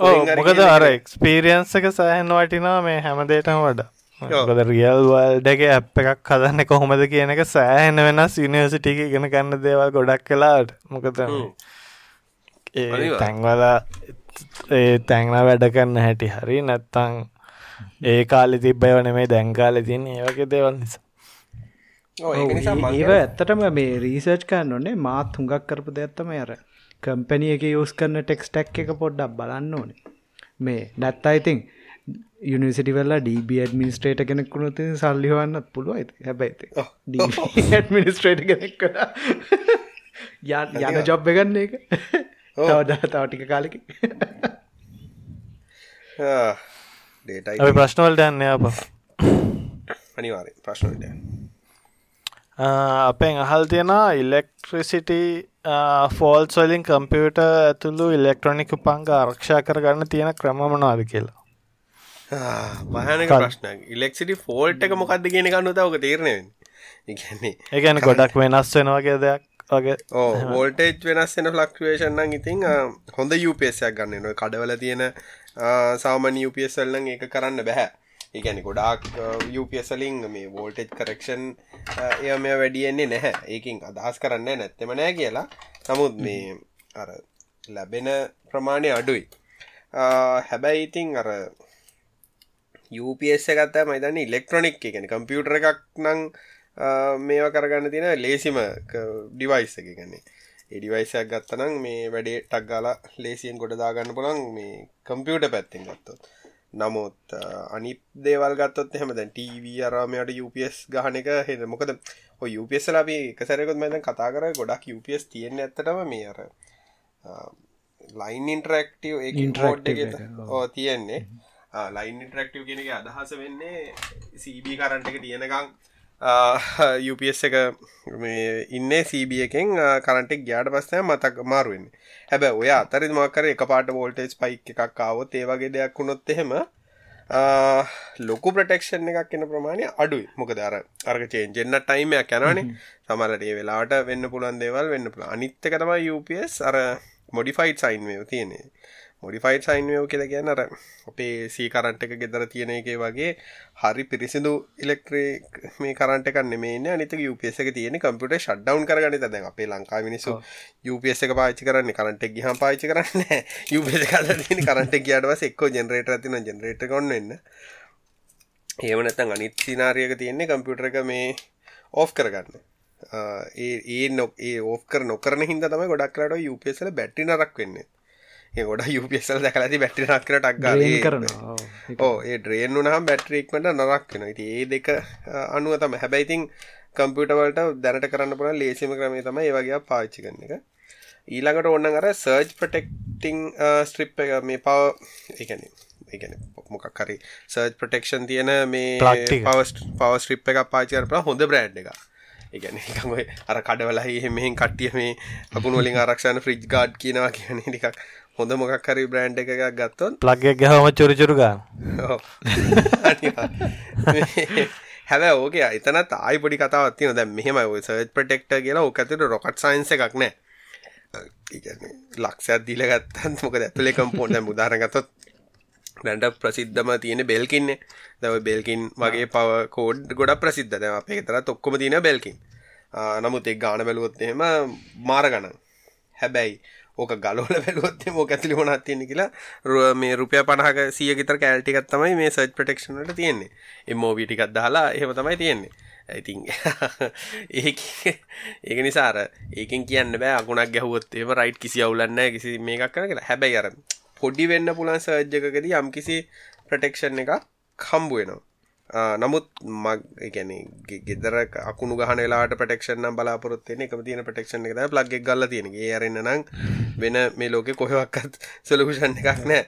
එක- අර එක්ස්පීරියන්ස එක සෑහන් වටිනා මේ හැමදේටම වඩා. මොකද රියල් වල්ඩගේ ඇප් එකක් හදන්න කොහොමද කියන එක සෑහෙන වෙනස් යුනිවර්සිටික ඉගෙන ගන්න දේවල් ගොඩක් කලාට මොකද. තැන්වල ඒ තැන්න වැඩ කරන්න හැටි හරි නැත්තං ඒ කාලෙ තිබ්බයව නෙමේ දැන්කාලෙ තින් ඒවගේ දේවල් නිසා. මං කියන්නේ- ඇත්තටම මේ රීසර්ච් කරන්න ඕනේ. මාත් හුඟක් කරපු දෙයක්ත්තම අර කම්පැනිය එක යස් කරන ටෙක්ස්ටැක් එක පොඩ්ඩක් බලන්න ඕනේ. මේ නැත්ත අයිතින් යනිසිටි වෙල්ලා ඩබ ඩමිනිස්ට්‍රේට කෙනෙක්ුණුත් සල්ලිවන්නත් පුළුව ඇති හැබැයිති ඔව්. ඩමිනිස්ට්‍රේට කෙනෙක් කට යන ජොබ් එකන්න එක තවද තව ටික කාලෙක ඩේටයි අපි ප්‍රශ්නවලට යන්න අප අනිවාරය ප්‍රශ්නට අපෙන් අහල් තියෙන ඉලෙක්ට්‍රිසිට ෆෝල් සොලින් කම්පියුට ඇතුළු ඉලෙක්ට්‍රොනික පංග ආරක්ෂා කරගන්න තියෙන ක්‍රමමනාද කියලා? පහනක ප්‍රශ්න ඉලෙක්සිටි ෆෝල්ට් එක මොකක්ද කියන කන්නු තවක තේරණයෙන් ඉගන්නේ ඒගැන ගොඩක් වෙනස් වෙනවගේ දෙයක් වගේ. ඕ වෝල්ටේජ් වෙනස් වෙන ෆලක්ටුවේෂන්න්න ඉතින් හොඳ යුපසයක් ගන්න නො කඩවල තියෙන සාමන යුපසල්ලන් ඒක කරන්න බැහැ ඒගැනි ගොඩාක් යුපසලින් මේ වෝල්ටේජ් කරක්ෂන් එය මෙ වැඩියෙන්නේ නැහැ. ඒකින් අදහස් කරන්න නැත්තෙම නෑ කියලා. නමුත් මේ අර ලැබෙන ප්‍රමාණය අඩුයි. හැබැයි ඉතින් අර UPS එකත්ත මයිතන්න ඉලෙක්ට්‍රොනික් එකන කම්පියුටර එකක් නං මේවා කරගන්න තියෙන ලේසිම ඩිවයිස් එක. ගන්නේ එඩිවයිසයක් ගත්තනම් මේ වැඩේ ටක් ගාලා ලේසියෙන් ගොඩ දාගන්න පුළන් මේ කම්පියුට පැත්තෙන් ගත්තොත්. නමුත් අනි දේවල් ගත්තොත් එහෙම දැන් ටීව අරාමයට UPS ගහන එක හෙද මොකද ඔය UPS ලබි එක සැරකොත් මැද කතා කර ගොඩක් UPS තියෙන ඇත්තටම මේ අර ලයින් ඉන්ටරක්ටව ඒ Interactive එක, ඕ තියෙන්නේ. ලයින් ඉන්ටරක්ටව කෙනක අදහස වෙන්නේ සීබ කරන්ට එක තියෙනකං UPS එක ඉන්න සීබ එකෙන් කරන්ටෙක් ගයාට පස්සය මතක් මාරුවෙන් හැබ ඔය අතරි මකර එක පාට වෝල්ටේජ් පයික් එකක් කාවොත් ඒවගේ දෙයක් වුණොත් එහෙම ලොකු ප්‍රටෙක්ෂන් එකක් එන ප්‍රමාණය අඩුයි. මොක දර අර්ග චේන්ජෙන්න්න ටයිමයක් යනවනේ. සමලට ඒ වෙලාට වෙන්න පුළන් දේවල් වෙන්න පුළ අනිත්තක තමයි UPS අර මොඩිෆයිට් සයින් වය තියනේ මොඩිෆයිට් සයින්වයෝ කියල ගැන අර අපේ සී කරන්ට එක ගෙදර තියෙන එක වගේ හරි පිරිසිදු ඉලෙක්ට්‍රේක් මේ කරන්ට කන්න මේ අනිත UPS එක තියෙන කම්පිට ෂඩ්ඩවන් කරගන්න දැන් අපේ ලංකා මිනිසු UPS එක පාචි කරන්න කරන්ට ගහම පාචි කරන්න UPS කල තින කරන්ට ගයාටවස එක්කෝ ජෙනරේට තින ජෙනරේට කොන්නන්න ඒවනතන් අනිත් සිනාරියක තියෙන්නේ කම්පියුටර එක මේ ඕෆ් කරගන්න. ඒ ඒ නොක් ඒ ඕෆ් කර නොකරන හිද තම ගොඩක්ලට UPSල බැට්ටි නරක් වෙන්නේ ගොඩ UPSල් දැකලති බැට්ටි නක්කර ්‍රේන් ටක්ග කරනවා. ඕ ඒ ඩ්‍රේන් වුනහම් බැට්‍රීක්මට නරක් වෙන ඉති ඒ දෙක අනුව තම හැබැයිතින් කම්පියටවලට දැනට කරන්න පුළ ලේසිම ක්‍රමේ තම ඒවගේ පාච්චි කරන එක. ඊළඟට ඔන්න අර සර්ජ් ප්‍රටෙක්ටිං ස්ට්‍රිප් එක මේ පව එකන එකන මොකක් හරි සර්ජ් ප්‍රටෙක්ෂන් තියෙන මේ ටික. පවස් පව ස්ට්‍රිප් එක පාචිකරප හොඳ බ්‍රෑඩ් එක එකන අර කඩවලහි මෙහෙන් කට්ටිය මේ අකුණු වලින් ආරක්ෂණ ෆ්‍රිජ් ගාඩ් කියනවා කියන ටිකක් හොඳ මොකක් හරි බ්‍රෑන්් එකක් ගත්තොත් ප්ලග්ග ගහම චුරචුරු ගන්න. ඔව්. හැබ ඕක එතනත් ආයි පොඩි කතාවත් තියන දැ මෙහෙම ඔය සර්ජ් ප්‍රටෙක්ට කියලා ඕකතට රොකට් සයින්ස එකක් නෑ. ලක්ෂයක් දීල ගත්තන් මොක ඇතුලේ කම්පෝන්ට මුදාරගතොත් දැන්ට ප්‍රසිද්ධම තියෙන බෙල්කින්නේ දව බෙල්කින් වගේ පව කෝඩ් ගොඩ ප්‍රසිද්ධ. දැම අපේ තරත් ඔක්කොම තියෙන බෙල්කින් නමුත් ඒ ගාන බැලුවොත් එහෙම මාර ගණන් හැබැයි ඕක ගලෝල බැලුවොත් එහෙම ඕක ඇතුලේ මොනවද තියෙන්නේ කියලා රු- මේ රුපියල් 50ක 100 ක විතර කැල් ටිකක් තමයි මේ සර්ච් ප්‍රොටෙක්ෂන් වලට තියෙන්නේ. MOV ටිකක් දාලා එහෙම තමයි තියෙන්නේ. ඉතින් ඒක ඒක නිසා අර ඒකෙන් කියන්න බෑ අකුණක් ගැහුවොත් එහෙම රයිට් කිසි අවුලක් නැහැ කිසි මේකක් කරන්න කියලා. හැබැයි අර පොඩි වෙන්න පුළුවන් සර්ච් එකකදී යම්කිසි ප්‍රොටෙක්ෂන් එකක් හම්බ වෙනවා. ආ, නමුත් මක් ඒ කියන්නේ ගෙ- ගෙදර අකුණු ගහන වෙලාවට ප්‍රොටෙක්ෂන් නම් බලාපොරොත්තු වෙන්නේ එකම තියෙන ප්‍රොටෙක්ෂන් එක එක ගල්ලා තියෙන. ඒ අරින්න නම් වෙන මේ ලෝකේ කොහෙවත් සොලියුෂන් එකක් නැහැ.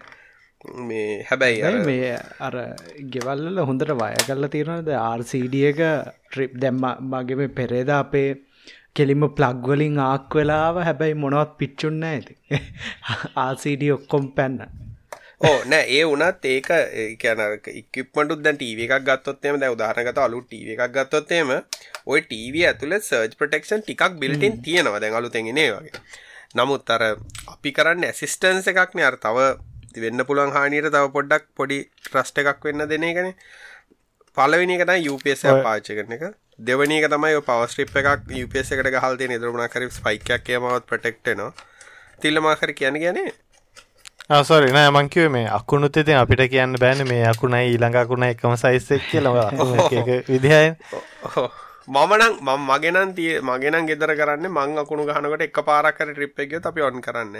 මේ හැබැයි මේ අර ගෙවල්ල හොඳට වය කල්ල තියෙනද RCD එක ට්‍රිප් දැම්ම මගේ මේ පෙරේද අපේ කෙලිම ප්ලග්වලින් ආක් වෙලාව හැබැයි මොනවත් පිච්චුන්න ඇති RCD ඔක්කොම් පැන්න ඕ නෑ ඒ වනත් ඒක කියන ඉක්මටු දැන් ටීව එකක් ගත්තොත්තේම දැ උදාහරනගත අලු ටීව එකක් ගත්තොත්තේම ඔය ටීව ඇතුළ සර්ජ් ප්‍රටෙක්ෂන් ටිකක් බිල්ටින් තියෙනවා දැන් අලු තැගෙනේ වගේ. නමුත් අර අපි කරන්න ඇසිස්ටන්ස එකක්න අර තව වෙන්න පුළුවන් හානියට තව පොඩ්ඩක් පොඩි ට්‍රස්ට එකක් වෙන්න දෙන එකන. පලවෙනි එක UPS පාච කරන එක. දෙවනි එක තමයි පවස්ට්‍රිප් එකක් UPS එකට ගහල්තය නිදරුණා කර ස්පයිකයක් මවත් ප්‍රටෙක්ටනවා තිල්ලමාකර කියන ගැනේ Ah, සොරි නෑ මංකිව මේ අකුණුත් ඉතින් අපිට කියන්න බෑන මේ අකුණයි ඊළඟ අකුණ එකම සයිස්සෙක් කියලා. විදිහයි ඔහො. මමනං මම මගෙනන් තිය මගෙනන් ගෙදර කරන්න මං අකුණු ගහනකට එක පාරක්කර ට්‍රිප් එක අපි ඔන් කරන්න.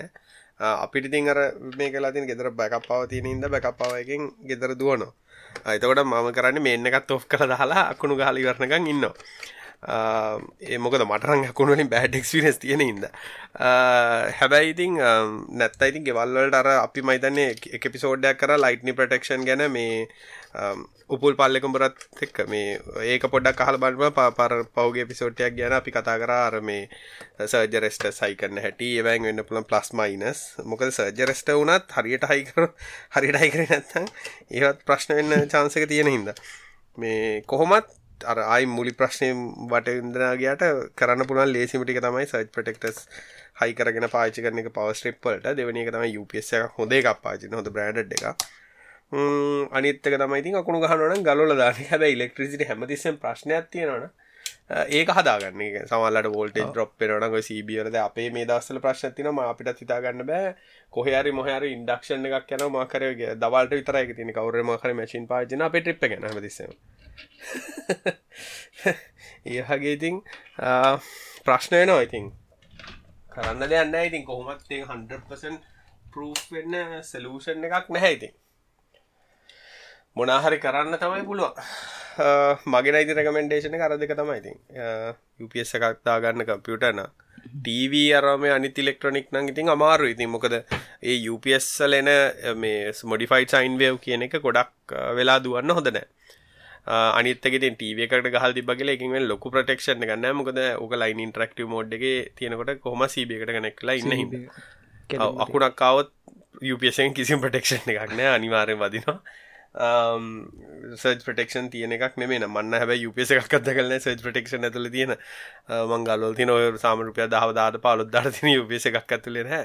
අපිට තින් අර මේ කලාතින් ගෙදර බැකප්පාව තියෙන ඉද බැකප්පාවකින් ගෙදර දුවනවා. අයිතකොට මම කරන්න මෙන්න එකත් ඔෆ් කළ දාලා අකුණු ගහලි වරණකන් ඉන්නවා. ඒ මොකද මටරන් අකුණුවලින් බෑඩ් එක්ස්පිරස් තියෙන ඉද හැබැයි ඉතින් නැත්ත ඉතින් ගෙවල්වලට අර අපි මයිතන්නේ එක පිසෝඩ්ඩයක් කර ලයිට්නි ප්‍රටෙක්ෂන් ගැන මේ උපුල් පල්ලෙකුඹරත් එක්ක. මේ ඒක පොඩක් අහල බලම පාපර පෞගේ පිසෝට්ටයක් ගැන අපි කතා කර. අර මේ සර්ජරෙස්ට සයිකන්න හැටි. ඒවැන් වෙන්න පුළන් ප්ලස් මයිනස් මොකද සර්ජරෙස්ට වනත් හරියට හයිකර හරිට හයිකර නැත්තං ඒවත් ප්‍රශ්න වෙන්න චාන්සක තියෙන හිද මේ කොහොමත් අර අයි මුලි ප්‍රශ්නය වටඉදනාගේට කරන්න පුළන් ලේසිමිටික තමයි සර්ජ් ප්‍රටෙක්ටස් හයි කරගෙන පාචි කරන එක පවස්ට්‍රිප්පලට දෙවනි එක තමයි UPS එක හොඳ එකක් පාචින හොඳ බ්‍රඩ් එක අනිත්තක තමයි අකුණු ගහනන ගලොල දාන හැබ ඉලෙක්ට්‍රිසිට හැමතිස්සෙන් ප්‍රශ්නයක් තියෙනවන. ඒක හදාගන්න. සමල්ලට වෝල්ට ඩ්‍රොප් පෙනන ගො සීබියරද අපේ මේ දස්සල ප්‍රශ්නතිනම අපිට හිතාගන්න බෑ. කොහරි මොහර ඉන්ඩක්ෂන් එකක් යන මකරගේ දවල්ට විතර එක තින කවර මකර මචින් පාජන අප ට්‍රිප් ගැන හමතිස්සම. ඒහගේ ඉතින් ප්‍රශ්නය නවා ඉතින්. කරන්න දෙයන්න ඉතින් කොහොමත් 100% ප්‍රූෆ් වෙන්න සලූෂන් එකක් නැහැ ඉතින් මොනාහරි කරන්න තමයි පුළුවන්. මගේ නයිති රකමෙන්ඩේෂන කර දෙක තමයි ඉතින්. UPS එකක් දාගන්න කම්පියුටන TV අරම අනිත් ඉලෙක්ට්‍රොනික් නම් ඉතින් අමාරු ඉතින් මොකද ඒ වල එන මේ මොඩිෆයිඩ් සයින් වේව් කියන එක ගොඩක් වෙලා දුවන්න හොඳ නෑ. අනිතක ටව එකට ගහල් දිබගල එකින් ලොකු ප්‍රටෙක්ෂන් ගන්න මොකද ඕක ලයින් ඉන්ට්‍රක්ටව මෝඩ් එක තියෙනකොට කොම සීබකට කනෙක්ලා ඉන්න හිද අකුණක් කවත් UPSෙන් කිසිම් ප්‍රටෙක්ෂන් එකක් නෑ. අනිවාරය වදිනවා සර්ජ් ප්‍රටෙක්ෂන් තියන එකක් නෙමේ මන්න හැබ UPS එකක් අද කලන සර්ජ් ප්‍රටෙක්ෂන් ඇතුල තියෙන. Uh, මංගලල් තින ඔය සාමරුපය දහවදාට පාලොත් දර තින UPS එකක් ඇතුලේ හැ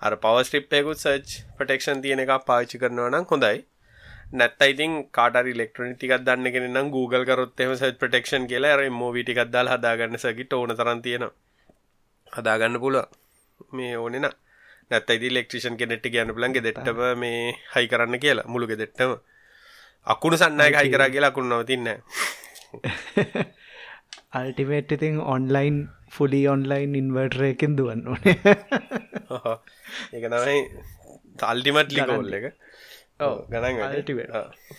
අර පවස්ට්‍රිප්යකුත් සර්ජ් ප්‍රටෙක්ෂන් තියෙන එකක් පාච්චි කරනවා නම් හොඳයි. නැත්ත ඉතින් කාටරි ලෙක්ට්‍රනි ටිකක් දන්න කෙන නම් Google කරොත් එම සච් ප්‍රටෙක්ෂන් කියලා අර මෝවී ටිකක් දාලා හදාගන්න සකිට ඕන තරන් තියෙනවා. හදාගන්න පුළුව මේ ඕනෙන නැත්ත ඉදි ලෙක්ට්‍රිෂන් කෙනෙට්ටි ගැන පුලන්ගේ දෙට්ටම මේ හයි කරන්න කියලා. මුළුගෙ දෙට්ටම අකුණු සන්නය හයි කරා කියලා අකුණ නවතින්න අල්ටිමේට් ඉතින් ඔන්ලයින් ෆුලි ඔන්ලයින් ඉන්වර්ටරයකින් දුවන්න ඕනේ. ඒක තමයි තල්ටිමට් ලිකෝල්ල එක. ගණන්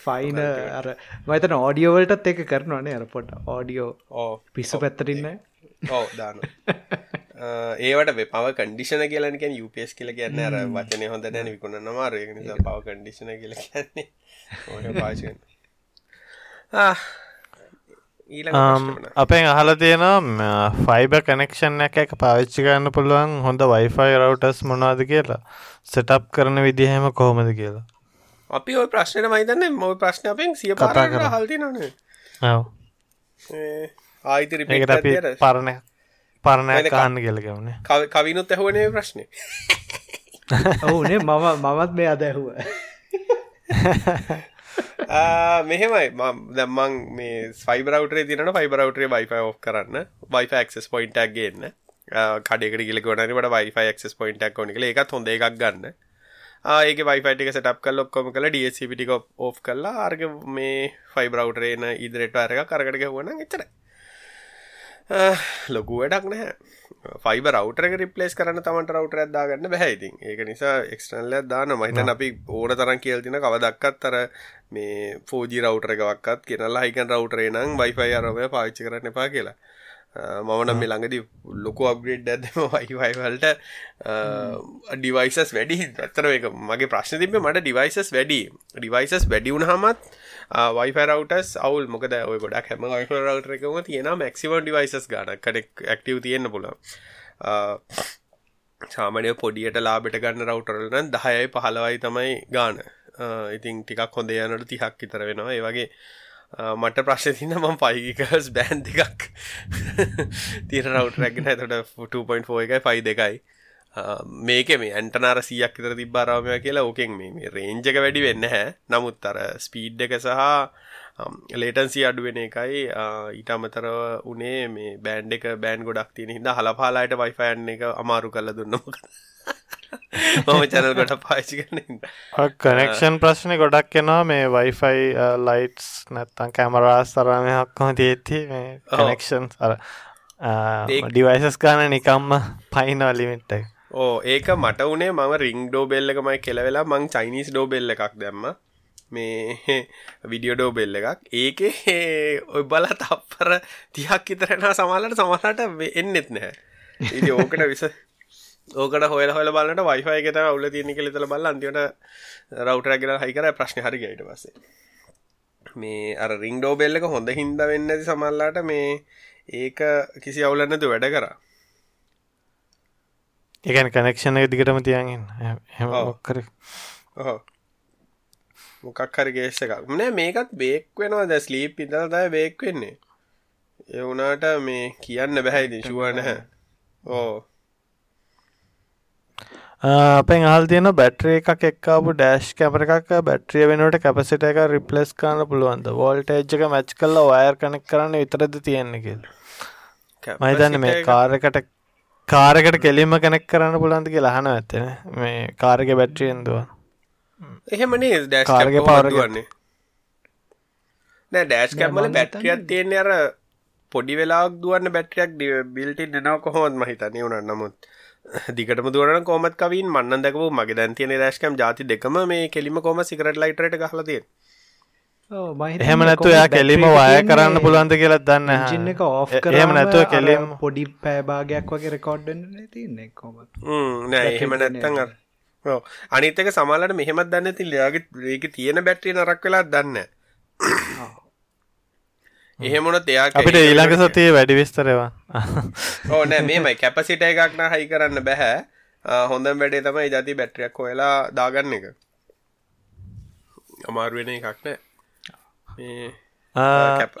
ෆයින අර මතන ඕඩියෝවලටත් එක කරනවානේ අර පොට ඕඩියෝ පිස්සු පැත්තරන්න ඕ දාන ඒවට පව කඩිෂන කියලනක යුපස් කියල කියන්න. අර වචනය හොඳ නැන විකුණ නමාරයක නිසා පව කඩිෂන කියල කියන්නේ. ඔය පාචන අපෙන් අහල තියෙනවා ෆයිබ කනෙක්ෂන් එක එක පාවිච්චි කරන්න පුළුවන් හොඳ වයිෆයි රවටස් මොනවාද කියලා. සෙටප් කරන විදිහෙම කොහොමද කියලා. අපි ඔය ප්‍රශ්නයට මයිතන්න මො ප්‍රශ්න අපෙන් සිය කතා කර. හල්ති නොන ආයිතර පරණ වෙනකම්. කාන්න කියලකවනේ කවිනුත් ඇහුවනේ ප්‍රශ්නය ඔවුනේ මම මමත් මේ අද ඇහුව. මෙහෙමයි. දැම්මන් මේ ෆයිබරවටේ තින ෆයිබරවටේ වයිෆ ඔ් කරන්න. වයිෆ ක්ස් පොයින්ටක් ගන්න. කඩෙකට ගිල ගොනනට වයිෆ ක්ස් පොයින්ටක් කොනි එකත් හොඳ එකක් ගන්න. ඒක වයිෆයිටික සටප් කල් ඔක්කොම කළ ඩසිපිටික ඕ් කල්ලා අර්ග මේ ෆයිබරවටරේන ඉදිරෙට අරක කරකට වන එතර ලොකු වැඩක් නැහැ. ෆයිබ රවටරක රිපලේස් කරන තමට රවටර ඇදාගන්න බැහැයිතින් ඒක නිසා එක්ස්ටනල්ල දාන මහිතන් අපි ඕන තරන් කියල්තින කවදක්කත් තර මේ ෆෝජි රවටර එකක්ත් කියනලා හිකන් රවටරේ නම් වයිෆයි අරමය පාච්චි කරන්න එපා කියලා. මමනම් මේ ළඟදි ලොකු අප්ග්‍රේඩ් ඇදම වයිවල්ට ඩිවයිසස් වැඩි. ඇත්තර එක මගේ ප්‍රශ්න තිබ මට ඩිවයිසස් වැඩි. ඩිවයිසස් වැඩි වුණහමත් වයිෆරවටස් අවුල්. මොකද ඔය ගොඩක් හැම වයිෆරවටර එකම තියෙන මැක්සිම ඩිවයිසස් ගාන කඩෙක් ඇක්ටව තියෙන්න්න පුල සාමනය පොඩියට ලාබෙට ගන්න රවටරලන දහයයි පහලවයි තමයි ගාන ඉතින් ටිකක් හොඳ යනට තිහක් ඉතර වෙනවා. ඒ වගේ මට ප්‍රශ්න තින්න ම පයිකස් බෑන් දෙකක් තිර රවට් රැගෙන ඇතට 2.4 එකයි පයි දෙකයි. මේක මේ ඇන්ටනාර සියක් තර තිබ්බාරාමය කියලා ඕකෙන් මේ රේන්ජක වැඩි වෙන්න හැ නමුත් අර ස්පීඩ් එක සහ ලේටන්සි අඩුවෙන එකයි ඊට අමතරව උනේ මේ බෑන්් එක බෑන් ගොඩක් තියෙන හිද හලපාලායට වයිෆයන්න එක අමාරු කල දුන්නමකද මම චැනල් කොට පාචි කරන කනෙක්ෂන් ප්‍රශ්නය ගොඩක් එනවා. මේ වයිෆයි ලයිටස් නැත්තන් කැමරාස් තරමයක්කොම තියෙත්ති මේ කනෙක්ෂන් අර ඩිවයිසස් ගාන නිකම්ම පයිනවා ලිමිට් එක ඕ ඒක මට වනේ මම රිං ඩෝබෙල්ල එකමයි කෙලවෙලා මං චයිනිස් ඩෝබෙල්ල එකක් දැම්ම. මේ විඩියෝ ඩෝබෙල්ල එකක්. ඒක ඔය බල තප්පර තිහක් ඉතරෙන සමාලට සමහට එන්නෙත් නැහැ. ඉ ඕකට විස ඕකට හොල හොල බලට වයිෆය එකත උල තියනි කෙලෙතල බල අන්තිවට රවටරගෙන හයිකර ප්‍රශ්න හරි ගයිට පස්සේ. මේ අර රිං ඩෝබෙල්ල එක හොඳ හින්ද වෙන්න ඇති සමල්ලාට මේ ඒක කිසි අවුලන්නතු වැඩ කරා. ඒකන කනෙක්ෂණ එක දිගටම තියන්ගෙන් හෙම ඔක්කර මොකක් හරි. ගේස්ස එකක්. නෑ මේකත් බේක් වෙනවා. ද ස්ලීප් ඉදල් දය බේක් වෙන්නේ. එවුනාට මේ කියන්න බැහැයි දිශුව නැහැ. ඕ අපෙන් අහල් තියෙන බැට්‍රිය එකක් එක්කාපු ඩෑශ් කැමර එකක් බැට්‍රිය වෙනට කැපසිට එක රිපලස් කරන්න පුළුවන්ද? වෝල්ටේජ් එක මැච් කල්ලා වයර් කනෙක් කරන්න විතරද තියෙන්නේ කියල. මහිතන්න මේ කාරකට කාරකට කෙලිම කනෙක් කරන්න පුලන්ද කිය ලහන ඇත්තන මේ කාරක බැට්‍රියෙන්දුව එහෙමනේ කාරක පවරගන්නේ නෑ ඩෑස් කැම්මල බැට්‍රියත් තියෙන්නේ අර පොඩි වෙලාක් දුවන්න බැට්‍රියක් බිල්ටි නව කොහොමත් මහිතනය වුණ නමුත් දිගටම දුවරන කෝමත් කවින් මන්න දැකපු මගේ දැන් තියෙන රෑස්කම් ජාති දෙකම මේ කෙලිම කොම සිකරට ලයිටරට ගහලතිය එහෙම නැතු එයා කෙලිම වය කරන්න පුළුවන්ද කියලත් දන්න ජින්න එක ඕ් එහෙම නැතුව කෙලිම් පොඩි පෑභාගයක් වගේ රෙකෝඩ්ඩ තියන්නේ කොමත් නෑ එහෙම නැත්තන් අර අනිතක සමාලට මෙහෙමත් දන්න ති ලයාගේ ඒක තියෙන බැට්‍රිය නරක් වෙලා දන්න එහෙමුණත් එයා අපිට ඊළඟ සතිය වැඩි විස්තරවා ඕ නෑ මේමයි කැපසිට එකක්න හයි කරන්න බැහැ හොඳම් වැඩේ තමයි ජති බැට්‍රියක් හොයලා දාගන්න එක. අමාරුවෙන එකක් නෑ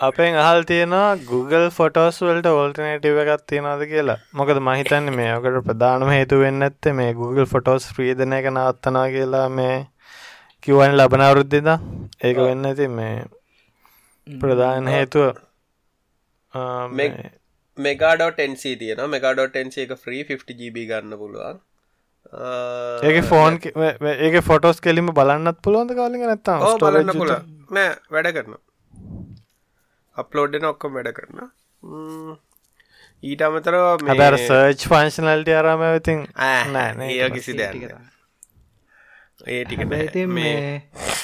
අපෙන් අහල් තියෙනවා Google ෆොටෝස් වලට ඕල්ටනේටව එකත් තියෙනවාද කියලා. මොකද මහිතන්න මේ ඔකට ප්‍රධානම හේතු වෙන්න ඇත්තේ මේ Google ෆොටෝස් ්‍රීදන එක නවත්තනා කියලා මේ කිව්වන ලබන අවුරුද්ධිද ඒක වෙන්න ඇති මේ ප්‍රධාන හේතුව. මෙගඩොටන්C තියෙන මෙගඩොටන්C එක ්‍රී 50GB ගන්න පුළුවන්. ඒක ෆෝන් ඒක ෆොටෝස් කෙලිම බලන්නත් පුළුවන්ද කාලින් නැත්තම් බලන්න පුල නෑ වැඩ කරන අප්ලෝඩ්න ඔක්කොම වැඩ කරන ඊට අමතර හැබැර සර්ච් ෆංශනල්ට අරම ඉතින් නෑ ඒ කිසි දැ ඒ ටික ඇති මේ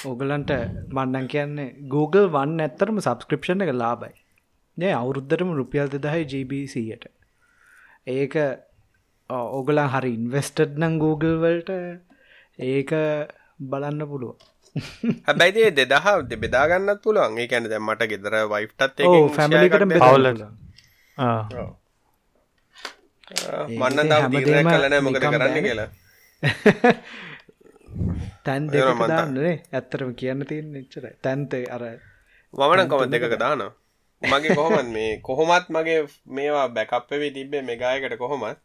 ඕගලන්ට මන්නන් කියන්නේ Google වන්න ඇත්තරම සබස්ක්‍රපෂණ එක ලාබයි නෑ අවුරුද්ධටම රුපියල් දෙදහයි GBCයට ඒක ඕගලන් හරි ඉන්වස්ටඩ් නං Google වලට ඒක බලන්න පුළුව හැබැයිදේ දෙදහ බෙදාගන්නත් පුළුවන්. ඒ කැන මට ගෙදර වයිටත් ෆැමිලිකට පවුල මන්න දම් දීරය කලන මොකද කරන්න කියලා. තැන් දෙක දාන්නේ ඇත්තරම කියන්න තියෙන් එච්චර තැන්තේ අර වමන කොම දෙක දාන මගේ කොහොමත් මේ කොහොමත් මගේ මේවා බැකප්පවේ තිබේ මෙගායකට කොහොමත්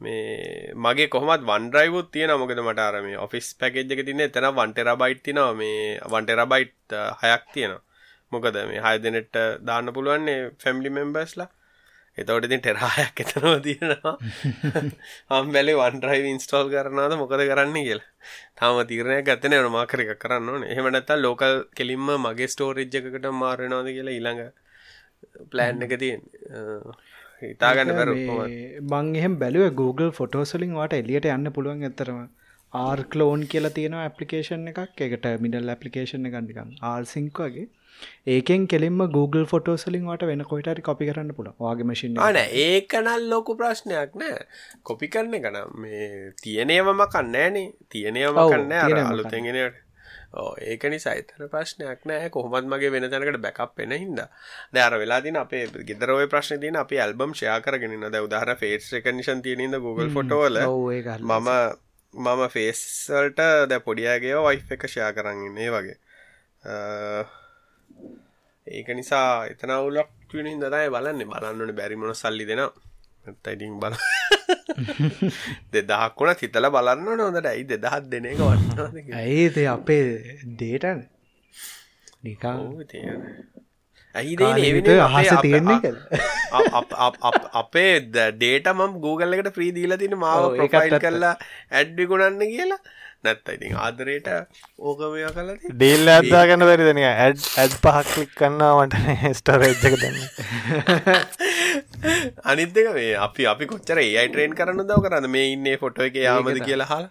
මේ මගේ කොහමත් වන්ඩරයිවුත් තියෙන මොකද මට අර මේ ඔෆිස් පැකේජ් එක තින්නේ එතන 1 ටෙරාබයිට් තියෙනවා. මේ 1 ටෙරාබයිට් හයක් තියෙනවා. මොකද මේ 6 දෙනෙක්ට දාන්න පුළුවන් ෆැමිලි මෙම්බර්ස්ලා එතවට ඉතින් ටෙරායක් එතනව තියෙනවා. හම් බැලි වන්ඩරයි ඉන්ස්ටෝල් කරනවාද මොකද කරන්න කියලා. තාම තීරණයක් ගත්තන යන මාකර එක කරන්න ඕන. එහෙම නැත්නම් ලෝකල් කෙලින්ම මගේ ස්ටෝරේජ් එකකට මාරනවාද කියලා ඊළඟ ප්ලෑන් එක තියෙන හිතාගන්න බැර මං එහෙම බැලුව Google ෆොටෝසලින් වාට එලියට යන්න පුළුවන් ඇතරම ආර්කලෝන් කියලා තියෙන ඇපලිකේෂන් එකක්. එකට මිඩල් ඇපලිකේෂන් ගන්නිකම් ආර්සිංක් වගේ. ඒකෙන් කෙලින්ම Google ෆොටෝසලින් වට වෙන කොයිටරි කොපි කරන්න පුළ වගේ මශින් න. ඒකනල් ලොකු ප්‍රශ්නයක් නෑ. කොපි කරන්න කන මේ තියනේවම කන්නෑනේ තියනයම කන්න අලුතෙගෙනට ඒක නිසා එතන ප්‍රශ්නයක් නෑ කොහොමත් මගේ වෙන තැනකට බැකප් වෙන හින්දා. දැන් අර වෙලා තියෙන අපේ ගෙදර ඔය ප්‍රශ්නේ තියෙන අපි ඇල්බම් ෂෙයා කරගෙන ඉන්න දැන් උදාහරණ ෆේස් රෙකග්නිෂන් තියෙන ඉඳ Google ෆොටෝ වල? මම මම ෆේස් වලට දැන් පොඩි අයගේ වයිෆ් එක ෂෙයා කරන් ඉන්නේ. වගේ. ඒක නිසා එතන අවුලක් වෙන හින්දා තමයි බලන්නේ. බලන්න බැරි මොන සල්ලි දෙනවා. නැත්නම් ඉතින් බලන්න දෙදහක් වුණ හිතල බලන්න නොදට ඇයි දෙදහත් දෙන එක වන්න ඇයිද අපේ දේටන් නිකා ඇයි අහස තියෙන්නේ කළ අපේ ඩේට මම් Google එකට ප්‍රී දීල තින මාව ප්‍රොෆයිල් කරලා ඇඩ්ඩි ගුණන්න කියලා නැත්ත ඉතින් ආදරයට ඕක මෙය කල ඩේල් ඇත්දා ගන්න වැරිදන ඇඩ් ඇඩ් පහක් කලික් කන්නාවට ස්ටරේජ්ජක දන්න. අනිත්තක මේ අපි අපි කොච්චර ඒයි ට්‍රේන් කරන්න දව කරන්න? මේ ඉන්නේ ෆොටෝ එක යාමද කියලා හල්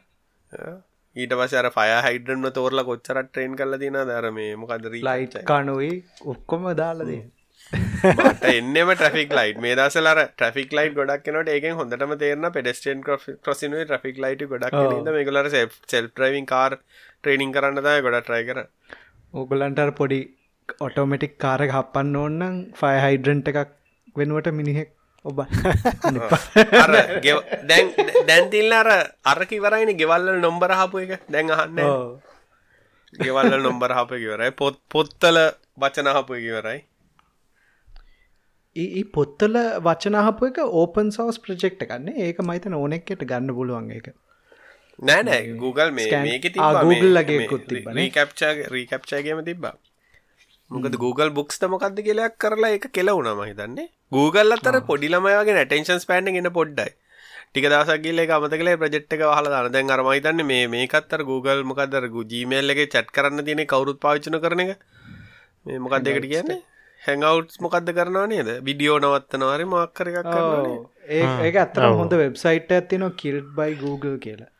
ඊට පසර ෆය හයිඩන්ම තෝරලා කොච්චරට ට්‍රේන් කරල තින දර මේ මොකද ලයිට් කනුයි ඔක්කොම දාලදේ මට එන්නම ට්‍රෆික් ලයිට් මේ දසලර ට්‍රෆික් ලයිට් ගොඩක් නට ඒකෙන් හොඳටම තේරන පෙඩස්ටන් ක්‍රසිනුව ට්‍රෆික් ලයිට ගොඩක් මේගලර සෙල් ්‍රවින් කාර් ට්‍රේනිින් කරන්න තය ගොඩ ට්‍රයි කර ඕගලන්ටර් පොඩි ඔටෝමටික් කාරක හපන්න ඕන්නම් ෆයි හයිඩ්‍රන්ට එකක් වෙනුවට මිනිහෙක් ඔබ දැන් දැන්තිල්ල අර අරකි වරයින ගෙවල්ල නොම්බර හපු එක. දැන් අහන්න ගෙවල්ල නොම්බර හප කිවරයි. පොත් පොත්තල වචන හපු කිවරයි ඒ පොත්තල වචනහපු එක ඕපන් සෝස් ප්‍රජෙක්් ගන්න ඒක මයිතන ඕනෙක්කට ගන්න පුළුවන් එක නෑනෑ Google මේ මේක Googleගේ කප්චා රීකප්චාගේම තිබ්බා මොකද Google බුක්ස් තමොකක්ද කියලයක් කරලා එක කෙලවුනම හිතන්නේ. Google අතර පොඩිලමයගේ ටෙන්ශන්ස් පෑන්ඩ ගෙන පොඩ්ඩයි. ටික දසක්ගිල්ල එක අමත කලේ ප්‍රජෙට් එක හල දන දැන් අරමයිතන්න මේ මේකත්තර Google මොකදර ජීමේල් එක චට් කරන්න තියෙන කවරුත් පාවිච්චන කරන එක. මේ මොකක් දෙකට කියන්නේ හැඟවුට්ස් මොකක්ද කරනවා නේද? විඩියෝ නවත්තනවාරි මක්කර එකක් ඒ ඒක අත්තර හොඳ වෙබ්සයිට් ඇතිනවා කිල්ඩ් බයි Google කියලා.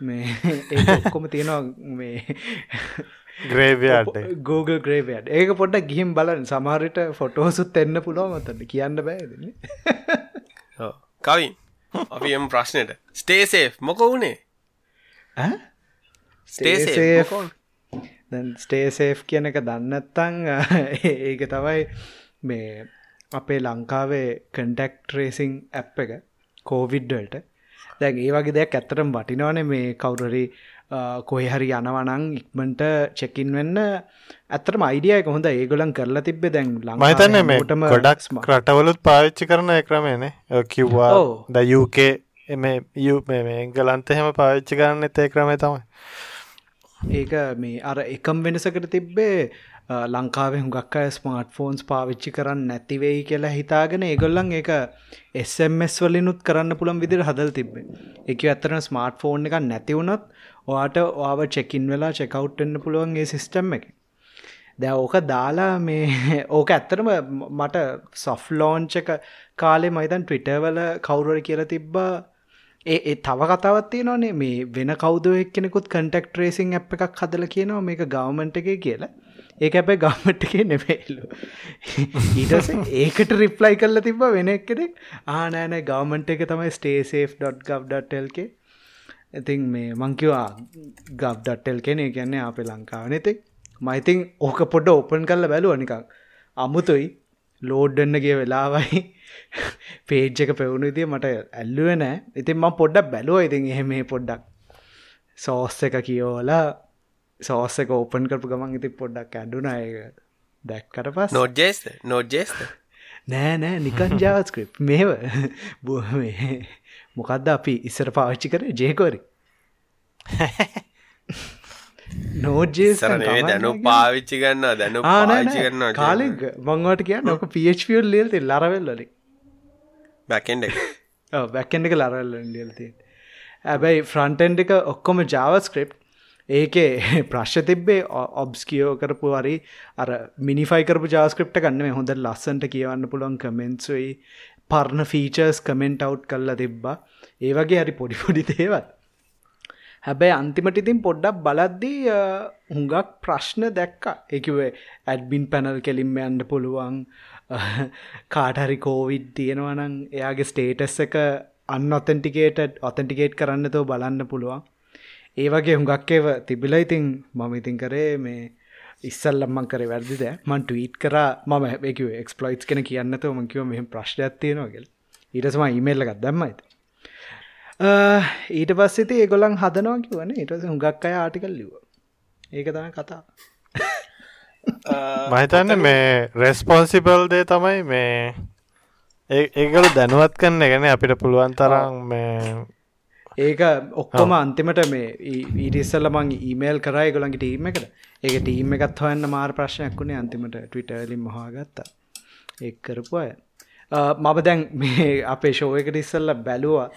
මේ ඔක්කොම තියෙනවා මේ ග්‍රේවයාට Google ග්‍රේවයට ඒක පොඩ්ඩ ගිහිම් බලන් සමහරට ෆොටෝසුත් එන්න පුළුව මතන්න කියන්න බෑදන්නේ කවින් අපි එම ප්‍රශ්නයට ස්ටේසේ මොක වුණේ ස්ටේසේ ස්ටේසේෆ් කියන එක දන්නත්තං ඒක තමයි මේ අපේ ලංකාවේ කන්ටෙක්් රේසිං ඇප් එක කෝවිඩ්ඩල්ට දැන් ඒ වගේ දෙයක් ඇත්තරම් වටිනවන මේ කවුරරි කොයි හරි යනවනං ඉක්මට චෙකින් වෙන්න. ඇතරම අයිඩියයක හොඳ ඒගොලන් කරලා තිබ්බෙ දැන් ලංතන්න මේටම ගොඩක් රටවලුත් පාවිච්චි කරන ක්‍රමේනේ. කිව්වා ද යුකේ එම මේ ගලන්ත එහෙම පාවිච්චි කරන්න එතේ ක්‍රමේ තමයි ඒක මේ අර එකම් වෙනසකට තිබ්බේ ලංකාවේ හුඟක් අය ස්මාර්ට් ෆෝන්ස් පාවිච්චි කරන්න නැතිවෙයි කියලා හිතාගෙන ඒගොල්ලන් ඒක SMS වලිනුත් කරන්න පුළන් විදිර හදල් තිබ්බේ. එක ඇතරන ස්මාර්ට් ෆෝන් එක නැතිවුණොත් ඔයාට ඔාව චෙකින් වෙලා චෙකවට්ටන්න පුළුවන්ගේ සිිස්ටම් එක. දැ ඕක දාලා මේ ඕක ඇත්තරම මට සොෆ් ලෝංච එක කාලේ මයිතන් ට්විටවල කවුරට කියලා තිබ්බා. ඒ තව කතාවත් තියෙනවානේ මේ වෙන කවුද එක්කෙනෙකුත් කන්ටෙක්් රේසින් අප් එකක් හදල කියනවා මේක ගවමන්ට එක කියලා. ඒක අපේ ගමට එක නෙමෙල්ලු ඊටස ඒකට රිප්ලයි කල්ල තිබ වෙන එකෙනෙක් ආනෑනෑ ගවමන්ට එක තමයි ස්ටේසේ්.ගව්.ටල්ක ඉතින් මේ මංකිවා ගව්ඩටල් කෙනෙ කියන්නේ අපේ ලංකාව නෙතෙක් මයිතින් ඕක පොඩ ඕපන් කල්ල බැලුව නිකක් අමුතුයි. ලෝඩ්ඩන්නගේ වෙලාවයි පේජ් එක පෙවුණු ඉතිය මට ඇල්ලුව නෑ. ඉතින් ම පොඩ්ඩක් බැලුව ඉතින් එහෙම පොඩ්ඩක් සෝස්ස එක කියෝලා සෝස්ස එක ඕපන් කරපු ගමන් ඉති පොඩ්ඩක් ඇඩුන අය දැක්කට පස් නොජේස් නොජේස් නෑ නෑ. නිකන් ජාවස්ක්‍රප් මේව. මොකක්ද අපි ඉස්සර පාවිච්චි කර? ජයකොරි නෝජේ සරනේ දැනු පාවිච්චි ගන්න දැනු පාවිච්චි කරන්න කාලෙක් මංවට කිය නොක පල් ලියල්ති ලරවෙල්ලලි බැකෙන්ඩ එක බැක්කෙන්ඩ එක ලරල්ල ලියල්ති ඇබැයි ෆ්‍රන්ටන්ඩ එක ඔක්කොම ජාවස්ක්‍රප් ඒකේ ප්‍රශ් තිබ්බේ ඔබ්ස් කියෝ කරපු හරි අර මිනිෆයි කරපු ජාස්ක්‍රප්ට ගන්න හොඳ ලස්සන්ට කියවන්න පුළුවන් කමෙන්න්සුයි පර්ණ ෆීචර්ස් කමෙන්ට් අවු් කල්ලා තිබ්බා ඒ වගේ හරි පොඩිපොඩි තේවත් හැබැයි අන්තිමට ඉතින් පොඩ්ඩක් බලද්දී හුඟක් ප්‍රශ්න දැක්ක. එකවේ ඇඩ්බින් පැනල් කෙලින්ම යන්න පුළුවන්. කාටහරි කෝවිඩ් තියෙනවනං එයාගේ ස්ටේටස් එක අන්න ඔතෙන්ටිකේට ඔතෙන්ටිකේට් කරන්න තෝ බලන්න පුළුවන්. ඒ වගේ හුඟක් ඒව තිබිලා ඉතින් මම ඉතින් කරේ මේ ඉස්සල්ලම්මන් කර වැරදිද මන් ටීට් කර. ම හැකිව එක්ස්පලයිස් කෙන කියන්නත මකිව මෙහම ප්‍රශ්්යක් තියෙනවාගල් ඊටසම ඉමේල්ල එකක් දැම්මයිත ඊට පස්සෙති ඒගොලන් හදනවා කිවන ඉටස හුඟක් අය ආටිකල් ලිව ඒක තම කතා මහිතන්න මේ රෙස්පොන්සිබල් දේ තමයි මේ ඒගල දැනුවත් කන්න ගැන අපිට පුළුවන් තරම් මේ ඒක ඔක්කොම අන්තිමට මේ ඊටිස්සල්ල මං ඊමේල් කරයි ගොළන්ගේ ටීම එකට. ඒක ටීම එකත් හොයන්න මාර ප්‍රශ්නයක් වුණේ අන්තිමට ටවිටලින් මහාගත්තා එක් කරපු අය Uh, මම දැන් මේ අපේ ශෝයකට ඉස්සල්ල බැලුවා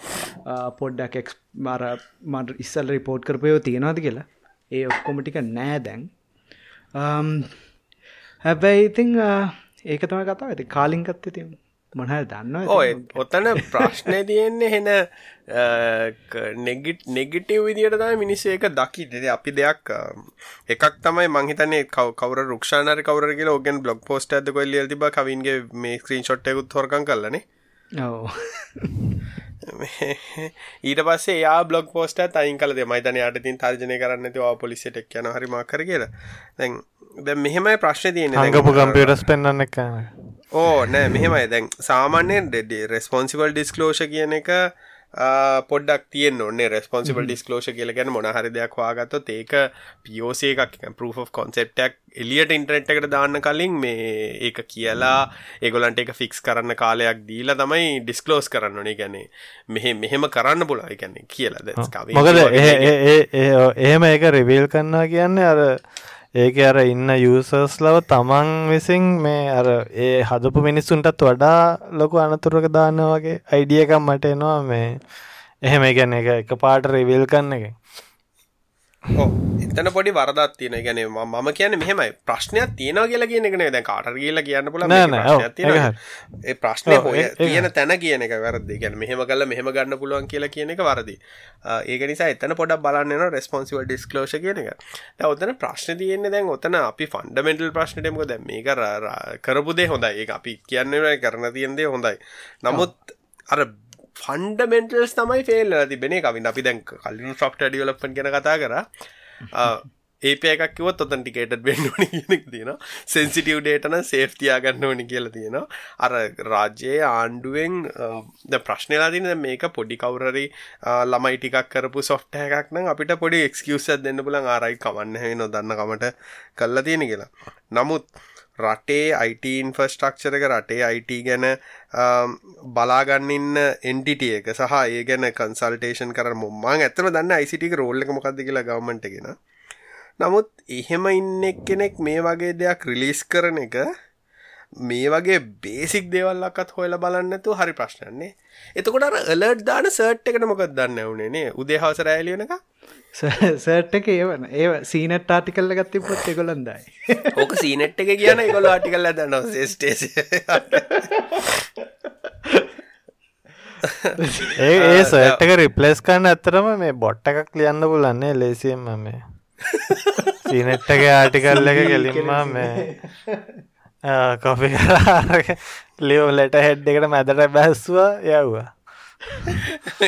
uh, පොඩ්ඩක් එක් මර මට ඉස්සල් රිපෝට් කරපයෝ තියෙනවාද කියලා. ඒ ඔක්කොම ටික නෑ දැන්. Um, හැබැයි ඉතිං uh, ඒක තම කතාව. ඇති කාලින්කත් ඉතින් මොනහ දන්න ඔය ඔත්තන ප්‍රශ්නය තියෙන්නේ හෙන නෙගිට නෙගිටව විදිට තම මිනිස්ස ඒක දකි දෙද අපි දෙයක් එකක් තමයි මංහිතන්නේ කව කවර රුක්ෂානර කවර කියල ඔගෙන් බ්ලොග් පෝස්ට ඇද කොල්ල තිබ කවින්ගේ මේ ස්ක්‍රීන් ෂොට්යකුත් හොරකන් කරලනේ ඊට පස්සේ යා බ්ලොග් පෝස්ට අයින් කල මයිතන යට තින් තර්ජනය කරන්න වා පොලිසිට එක් යන හරිමක් කර කියලා. දැන් දැ මෙහෙමයි ප්‍රශ්න තියෙන ගපු කම්පියටස් පෙන්න්න එක ඕ නෑ මෙහෙමයි. දැන් සාමාන්‍යයෙන් ඩෙඩ රෙස්පොන්සිබල් ඩිස්කලෝෂ කියන එක පොඩක් තියෙන් ඔන්නේ රෙස්පොන්සිබල් ඩිස්කලෝෂ කියල ගැන මොනහරි දෙයක් වාගත්තොත් ඒක පියෝසේ එකක් ප්‍රූ කොන්සෙප්ටක් එලියට ඉන්ටරෙට් එකට දාන්න කලින් මේ ඒක කියලා ඒගොලන්ට එක ෆික්ස් කරන්න කාලයක් දීලා තමයි ඩිස්කලෝස් කරන්න ඕනේ. ගැනේ මෙහෙ මෙහෙම කරන්න පුලා ගැන්නේ කියලද මොකද එහෙම ඒක රිවීල් කන්නවා කියන්නේ අර ඒක අර ඉන්න යසර්ස් ලව තමන් විසින් මේ අර ඒ හදපු මිනිස්සුන්ටත් වඩා ලොකු අනතුරක දාන්න වගේ අයිඩියකම් මට එනවා මේ. එහෙම ගැන එක එක පාට රිවිල් කන්න එක. එතන පොඩි වරදත් තියෙන ගැන මම කියන මෙහෙමයි. ප්‍රශ්නයක් තියෙන කියලා කියන එක දැන් කාටර කියලා කියන්න පුල ඒ ප්‍රශ්නය හොය තියෙන තැන කියන එක වැරදි. ගැන මෙහෙම කල මෙහෙම ගන්න පුළුවන් කියලා කියන එක වරදි. ඒක නිසා එතන පොඩක් බලන්න රෙස්පොන්සිවල් ඩිස්කලෝෂ කියන එක. ඔතන ප්‍රශ්න තියෙන්නේ දැන් ඔතන අපි ෆන්ඩමෙන්ටල් ප්‍රශ්නටමක දැ මේ කරපුදේ හොඳයි. ඒ අපි කියන්න කරන තියෙන්දේ හොඳයි. නමුත් අර ෆන්ඩමෙන්ටල්ස් තමයි ෆෙල් තිබෙන කවින් අපි දැන් කලින් ෆ්‍රක්ට ඩියලපන් කෙන කතා කර. ඒප එකක් කිවත් ඔතන් ටිකේට බෙන්ඩුවන කියනෙක් තියෙන සෙන්සිටව් ඩේටන සේෆ්තියා ගන්න ඕනි කියල තියෙන අර රාජ්‍යයේ ආණ්ඩුවෙන් ද ප්‍රශ්නලා තින මේක පොඩි කවුරරි ළමයි ටිකක් කරපු සොෆ්ට එකක් නම් අපිට පොඩි එක්ස්කියසත් දෙන්න පුලන් ආරයි කවන්න හෙ නොදන්න කමට කල්ලා තියෙන කියලා. නමුත් රටේ අයිට ඉන්ෆස්ට්‍රක්ෂර එක රටේ අයිට ගැන බලාගන්නන්න එන්ටිට එක සහ ඒ ගැන කන්සල්ටේෂන් කර මොම්මාන් ඇතම දන්න අයිසිටික රෝල්ල එක මොකක්ද කියලා ගවමටගෙන නමුත් එහෙම ඉන්නෙක් කෙනෙක් මේ වගේ දෙයක් රිලිස් කරන එක මේ වගේ බේසික් දේවල්ලක්ත් හොයල බලන්නතු හරි ප්‍රශ්නන්නේ එතකොට අලට් දාන සර්ට් එකට මොකක් දන්න වුණේ උදේහවස රෑලියනක සර්ට් එක ඒවන ඒ සීනට ආටිකල්ල ගත්ති පොත් එකොළන්දයි ඕක සීනට් එක කියන එකොල ආටිකල්ල දන්න ේස්ටේස ඒ ඒ සර්ට් එක රිපලස් කන්න ඇත්තරම මේ බොට්ට එකක් ලියන්න පුලන්නේ ලේසියම් මේ. සීනෙට්ටගේ ආටිකල්ල එක කෙලින්ම මේ කොෆි ලියෝ ලෙට හෙඩ් එකට මැදට බැස්වා යව්වා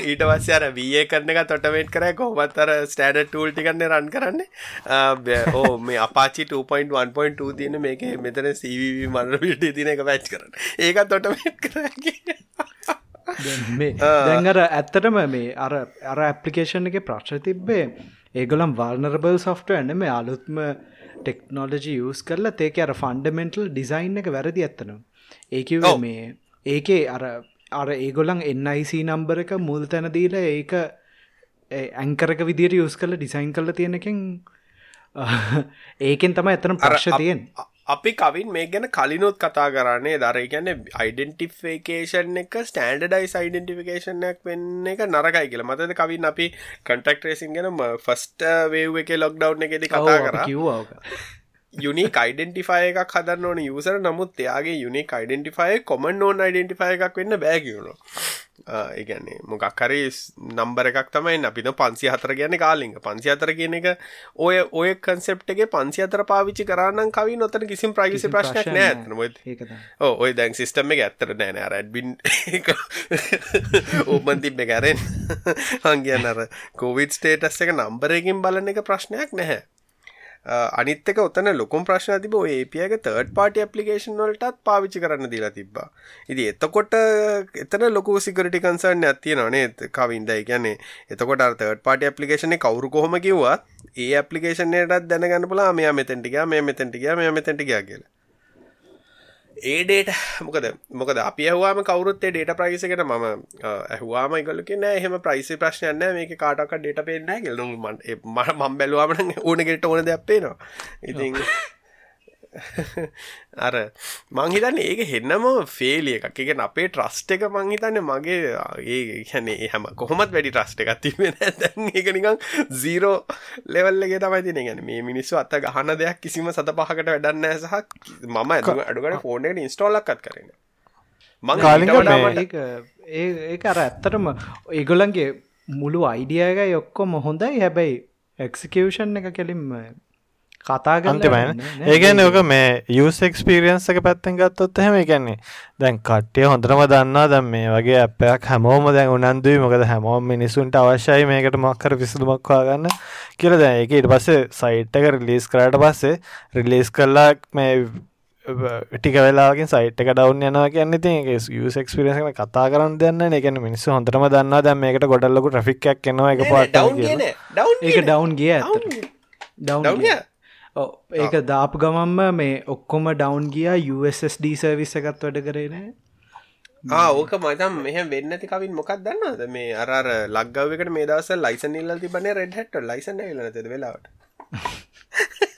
ඊට පස්ස අර වඒ කරන එක තොටමේට් කර කොහමත් අර ස්ටඩ ටූල් ටිකන්න රන් කරන්නේ. ඕ මේ අපාචි 2.1.2 තියන මේක මෙතන සීවී මන්න විට තින එක පැච් කරන ඒක තොටමේට් කරගේ දැන් අර ඇත්තටම මේ අර අර ඇපලිකේෂන් එක ප්‍රශ්න තිබ්බේ ඒගොලම් වර්නරබල් සොෆ්ට ඇන්න මේ අලුත්ම ටෙක්නෝලජි යස් කරලා ඒක අර ෆන්ඩමෙන්ටල් ඩිසයින් එක වැරදි ඇත්තනවා. ඒක ඔව්. මේ ඒකේ අර අර ඒගොලන් එන්නයිC නම්බර එක මුල් තැනදීල ඒක ඇංකරක විදිට යස් කල ඩිසයින් කල තියෙනකින් ඒකෙන් තම ඇතන ප්‍රශ් තියෙන් අපි කවින් මේ ගැන කලිනොත් කතා කරන්නේ දර ගැන අයිඩෙන්ටිෆේකේෂන් එක ස්ටන්ඩඩයිස් අයිඩෙන්ටිෆිකේෂනක් වෙන්න එක නරකයි කියල. මතද කවින් අපි කටක් රේසින් ගැන ෆස්ට වේව එක ලොක්ඩව් එකෙද කතා කර? කිව්වාක යුනික් අයිඩෙන්ටිෆය එකක් හදන්න ඕන යුසර නමුත් එයාගේ යුනික් අයිඩෙන්ටිෆය කොමන් ඕන් අයිඩෙන්ටිෆය එකක් වෙන්න බෑගියුණු ඒගැන්නේ මොකක් හරි නම්බර එකක් තමයි අපිට පන්සි හතර ගැන කාලින්ග පන්සි අතර කියන එක ඔය ඔය කන්සෙප්ටගේ පන්සි අතර පාවිච්චි කරන්න කවි නොතන කිසිම් ප්‍රයිසි ප්‍රශ්නයක් නෑ ඔය දැන් සිිස්ටම එක ඇත්තර නෑන රැඩ්බින් ඕබන් තිබ්බ කැරෙන් හංගියන්න අර කෝවිඩ් ස්ටේටස් එක නම්බරයකින් බලන එක ප්‍රශ්නයක් නැහැ අනිත්තක ඔතන ලොකුම් ප්‍රශ්න තිබ ඒපියක තර්ඩ් පාටි ඇපලිකේෂන් වලටත් පාවිච්චි කරන්න දීලා තිබ්බා. ඉදි එතකොට එතන ලොකු සිකරටි කන්සර්න්න ඇතිය නොනේ කවින්ද ගැනේ එතකොට තර්ඩ් පාටි ඇපලිකේෂන කවරු කොහොම කිව්වත් ඒ ඇපලිකේෂනයටත් දැනගන්න පුලා මෙයා මෙතැන්ටික මේ මෙතැන්ටික මේ මෙතැන්ටික කියලා. ඒ ඩේට මොකද මොකද අපි ඇහවාම කවරුත්තේ ඩේට ප්‍රයිසකට මම ඇහවාම ගලක නෑ එහෙම ප්‍රයිසි ප්‍රශ්නයන්න මේක කාටක ඩේට පේන්න ගෙල්නු මට මම් බැලවාමන ඕනගෙට ඕන දැප්පේනවා ඉතින් අර මංහිතන්න ඒක හෙන්නම ෆේලිය එකක්. එක අපේ ට්‍රස්ට එක මංහිතන්න මගේ ඒ හැනේ හැම කොහොමත් වැඩි ට්‍රස්ට එකක් තිබෙන දැන් ඒක නිකං සීරෝ ලෙවල්ලගේ තමයි තින ගැන මේ මිනිස්සු අත්ත ගහන දෙයක් කිසිම සත පහකට වැඩන්න සහ මම ඇ අඩුකට ෆෝන එකට මං කාලිංග ඊට වඩා මේ- මට- ඒක ඒ ඒක අර ඇත්තටම ඒගොලන්ගේ මුළු අයිඩියග ඔක්කොම හොඳයි. හැබැයි එක්සිකෂන් එක කෙලින්ම කතා අන්තිමයින ඒගැන ඕක මේ යස් එක්ස්පිරියන්ස් එක පැත්තෙන් ගත්තොත් එහෙම එකන්නේ දැන් කට්ටිය හොඳරම දන්නා දැම් මේ වගේ අපයක් හැමෝම දැන් උනන්දුයි. මොකද හැමෝම මිනිසුන්ට අවශ්‍යයි මේකට මක්කර විසඳුමක්වා ගන්න කියල. දැන් එක ඉට පස්සේ සයිට් එක රිලිස් කරට පස්සේ රිලිස් කරලා මේ ටික වෙලාකින් සයිට් එක ඩවන් යනවා කියන්න ති යස් එක්ස්පිරියන්ස කතා කරන්න දෙන්න එකන මිනිස්සු හොඳරම දන්නා දැන් මේකට ගොඩල්ලකු ට්‍රික් එනවා. එක පාට කියන. ඩවන්් ගිය ඩවන්්. ඒක දාප ගමම්ම මේ ඔක්කොම ඩවන්් ගිය USSD සර්විස් එකත් වැඩ කරේන ආ ඕක මතම් මෙහ වෙන්න තිකවින් මොකක් දන්නද මේ අර ලක්ගවකට මේ දවස ලයිසන් ඉල්ල තිබන රෙඩ් හැට ලයිසන් ලනත වෙලාවට.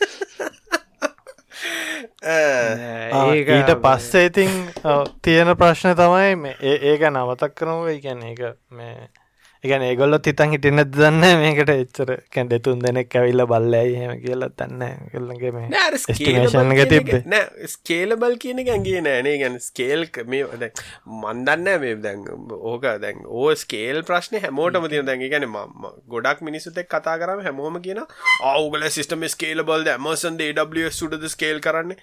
ඊට පස්සේ ඉතින් තියෙන ප්‍රශ්න තමයි මේ ඒක නවතක් කරනව ගැන ඒක මේ එකන ඒගොල්ලොත් හිතන් හිටින්න දන්න මේකට. එච්චර කැන් දෙතුන් දෙනෙක් ඇවිල්ල බල්ලයි හෙම කියලා තන්න කල්ලගේ මේ estimation එක තිබ්බේ. නෑ ස්කේලබල් කියන ඇගේ නෑනේ ගැන ස්කේල් මේ දැන් මන්දන්න මේ දැන් ඕක දැන් ඕ ස්කේල් ප්‍රශ්න හැමෝටම තින දැන් ගැන ම ගොඩක් මිනිසුතෙක් කතා කරම හැමෝම කියන අවුගල සිිටම ස්කේලබල් ඇමසන් ඩ සුටද ස්කේල් කරන්නේ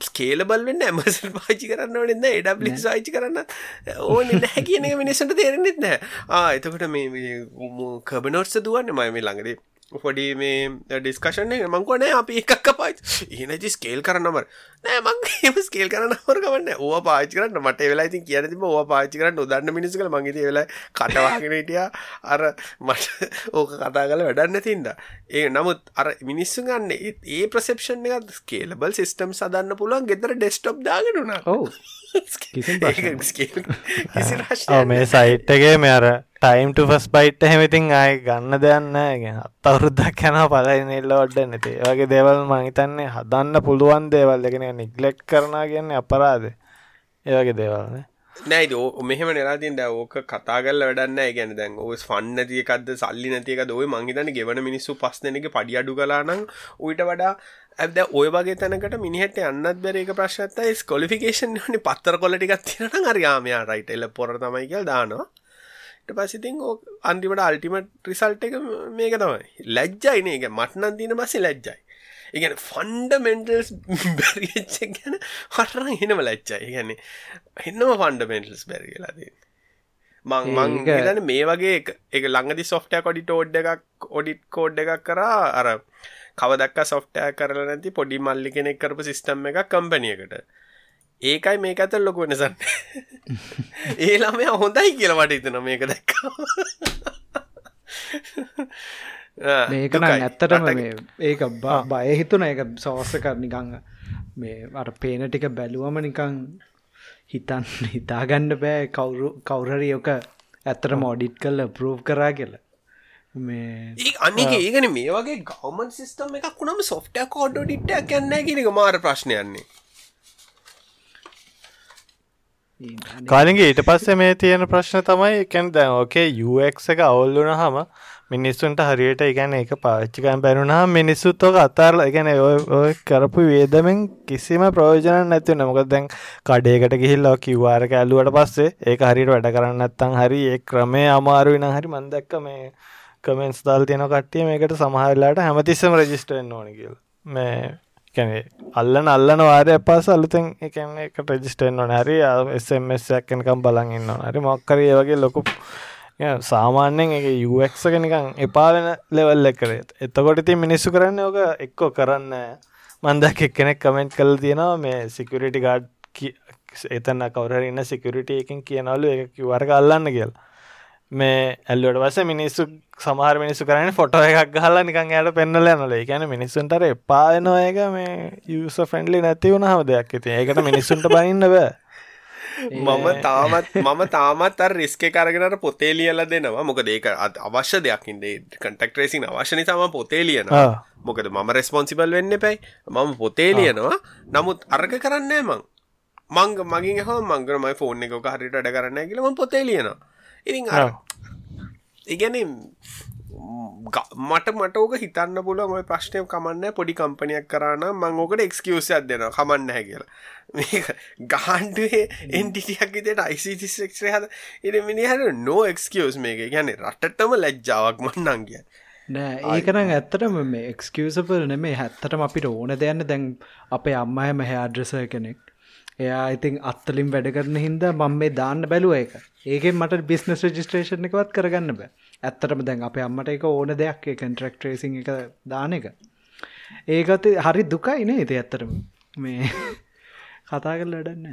ස්කේලබල් වෙන්න ඇමසල් පාචි කරන්න ඕනෙන්න එඩ සාචි කරන්න ඕන නැහැ කියන එක මිනිසට තේරෙනෙත් නෑ ආ එතකොට මේ කබනොට්ස දුවන්න? මය මේ පොඩි මේ ඩිස්කශන මංකොනෑ අපි එකක් පාච ඒනජි ස්කේල් කරන්නමර නෑ මං ස්කේල් කරන්නවර කවන්න ඕ පාචි කරන්න. මට වෙලා ඉතින් කියන තිබ ඕ පාචි කරන්න උදන්න මිනිසකල මගේ වෙලා කටවාගෙනටිය අර මට ඕක කතා කල වැඩන්න තින්ද ඒ නමුත් අර මිනිස්සු ගන්න ඒ- ප්‍රසෙප්ෂන් එක ස්කේලබල් සිිස්ටම් සදන්න පුළුවන් ගෙතර ඩෙස්ටප් දාගෙනුනා ඔවු. කිසි මේ සයිට්ගේ මේ අර ටයිම් ෆස් බයිට් හැමතින් ආය ගන්න දෙයන්න ගැන අත් අවුරුද්දක් යන පලයිනෙල්ල ඔඩ්ඩ නැති වගේ දේවල් මහිතන්නේ හදන්න පුළුවන් දේවල්. දෙගෙන නිගලෙක්් කරන කියන්නේ අපරාද ඒවගේ දේවල්න නෑද මෙහම නිරාතින් ද ඕක කතාගල වැඩන්න ගැන දැන් ඔස් ෆන්න නැතියකද සල්ලි නැතික දොයි මංහිතන ගෙවන මිනිස්සු පස්සනක පඩි අඩු කලානං උයිට වඩා ඇද ඔය වගේ තැනකට මිනිහට අන්නත් බැරේක ප්‍රශ්නත්තයි ස්කොලිෆිකේෂන් හනි පත්තර කොලටිකත් තිරන අරයාමයා රයිට එල පොර තමයි කියල් දානවා. ට පසිතින් ඕ අන්තිමට අල්ටිමට රිසල්ට එක මේක තමයි. ලැජ්ජයින එක මටනන් තින බසි ලැජ්ජයි. ඉගැන ෆන්ඩමෙන්ටල්ස් බැරිච්ච ගැන හටරන් හෙනම ලැච්චයි ගැන හෙන්නම ෆන්ඩමෙන්ටල්ස් බැරි කියලාදී මං මං ඒක- හිතන්නේ මේ වගේ එක- එක ළඟදි සොෆ්ටය කොඩි ටෝඩ් එකක් ඔඩිට් කෝඩ් එකක් කරා අර කවදක් සොෆ්ටය කරල නැති පොඩි මල්ලි කෙනෙක් කරපු සිිස්ටම් එක කම්පනියකට ඒකයි මේක ඇත ලොක වෙනසන්න ඒ ළමය හොඳයි කියලා මට හිතන මේක දැක්ක මේකන ඇත්තටම ඒක බය හිතුන එක සවස්සක නිකං මේ අර පේන ටික බැලුවම නිකං හිතන් හිතාගන්න බෑ කවුරු කවුරරි යක ඇත්තට මෝඩිට් කල්ල ප්‍රෝ් කරා කියලා. මේ අනික ඒගන මේ වගේ ගවමන් සිස්ටම් එකක් වුණම සොෆ්ට කෝඩ් ඩිට්ට කන්න කියෙනක මාර ප්‍රශ්නයන්නේ කාලින්ගේ ඊට පස්සේ මේ තියෙන ප්‍රශ්න තමයි කැන් දැන් ඕකේ UX එක අවුල්ලුන හම මිනිස්සුන්ට හරියට ඉගැන එක පාච්චිකන් පැරුණා මිනිස්සුත් ඕක අතාරල ගැන ඔය කරපු වේදමෙන් කිසිම ප්‍රෝජන නැති නමක දැන් කඩේකට ගිහිල්ලා කිව්වාර ඇල්ලුවට පස්සේ ඒක හරිට වැඩ කරන්න ඇත්තන් හරි ඒ ක්‍රමේ අමාරුවෙන හරි මන්දක්ක මේ කමෙන්ස් දල් තියෙන කට්ටිය මේකට සමහරලාට හැමතිස්සම රජිස්ටෙන් ඕන කියල. මේ කැනේ අල්ලන අල්ලන වාරය පස් අලුතෙන් එකන එක රජිස්ටෙන් ඕන හරි එසමස්යක්කනකම් බලන් ඉන්න හරි මොක්කරය වගේ ලොකු සාමාන්‍යෙන් එක යුක්ක නිකං එපාලන ලෙවල් එකරේත් එතකොට ති මිනිස්සු කරන්න ඕක එක්කෝ කරන්න මන්දක් එක්කෙනෙක් කමෙන්ට් කල් තියෙනවා මේ සිකරිටි ගාඩ් එතන්න කවර ඉන්න සිකරිට එකින් කියනවලු එක කිවර්ග අල්ලන්න කියලා මේ ඇල්ලුවට වස මිනිස්සු සමහර මිනිස්සු කරන ෆොටෝ එකක් ගහලා නිකන් යට පෙන්නල යනල ගැන මිනිස්සුන්ටර එපායනවා එක මේ යස ෆෙන්ඩලි නැති වුණහම දෙයක්. ඇති ඒකට මිනිස්සුන්ට බනින්න බෑ. මම තාමත් මම තාමත් අර රිස්ක කරගෙනට පොතේ ලියල දෙනවා. මොක ඒක අවශ්‍ය දෙයක්ින්දේ කටක් රේසින් අවශ්‍යනි තම පොතේ ලියනවා. මොකද මම රෙස්පොන්සිබල් වෙන්න පැයි මම පොතේ ලියනවා. නමුත් අර්ග කරන්නේ මං. මංග මගින් හෝ මංගරමයි ෆෝන් එක හරිට අඩ කරන්න කියලම පොතේ ලියනවා ඉතින් ඉගැන මට මටෝක හිතන්න පුල ම ප්‍රශ්නය කමන්න පොඩි කම්පනයක් කරන්න මංගෝකට එක්ස්කියසයක් දෙන කමන්න හැ කියලා. ගහන්ඩුවේ එන්ටිටියක් විතට අයිසිතිස්ක්ෂය හද එ මිනිහට නෝ එක්ස්කියස් මේක. ගැන රටටම ලැජ්ජාවක් මන්නන් කිය නෑ ඒකනම් ඇත්තටම මේ එක්ස්කියසපල් නෙමේ හැත්තටම අපිට ඕන දෙයන්න දැන් අපේ අම්මය මෙහැ අඩ්‍රසය කෙනෙක් එයා ඉතින් අත්තලින් වැඩ කරන හින්ද මම මේ දාන්න බැලුව එක ඒකෙන් මට බිස්නස් රජිස්ට්‍රේෂන් එකවත් කරගන්න බෑ. ඇත්තටම දැන් අප අම්මට එක ඕන දෙයක් කන්ට්‍රක්ට රේසින් එක දාන එක. ඒකත් හරි දුකයි නේ ඉති ඇත්තරම මේ කතා කල් වැඩන්න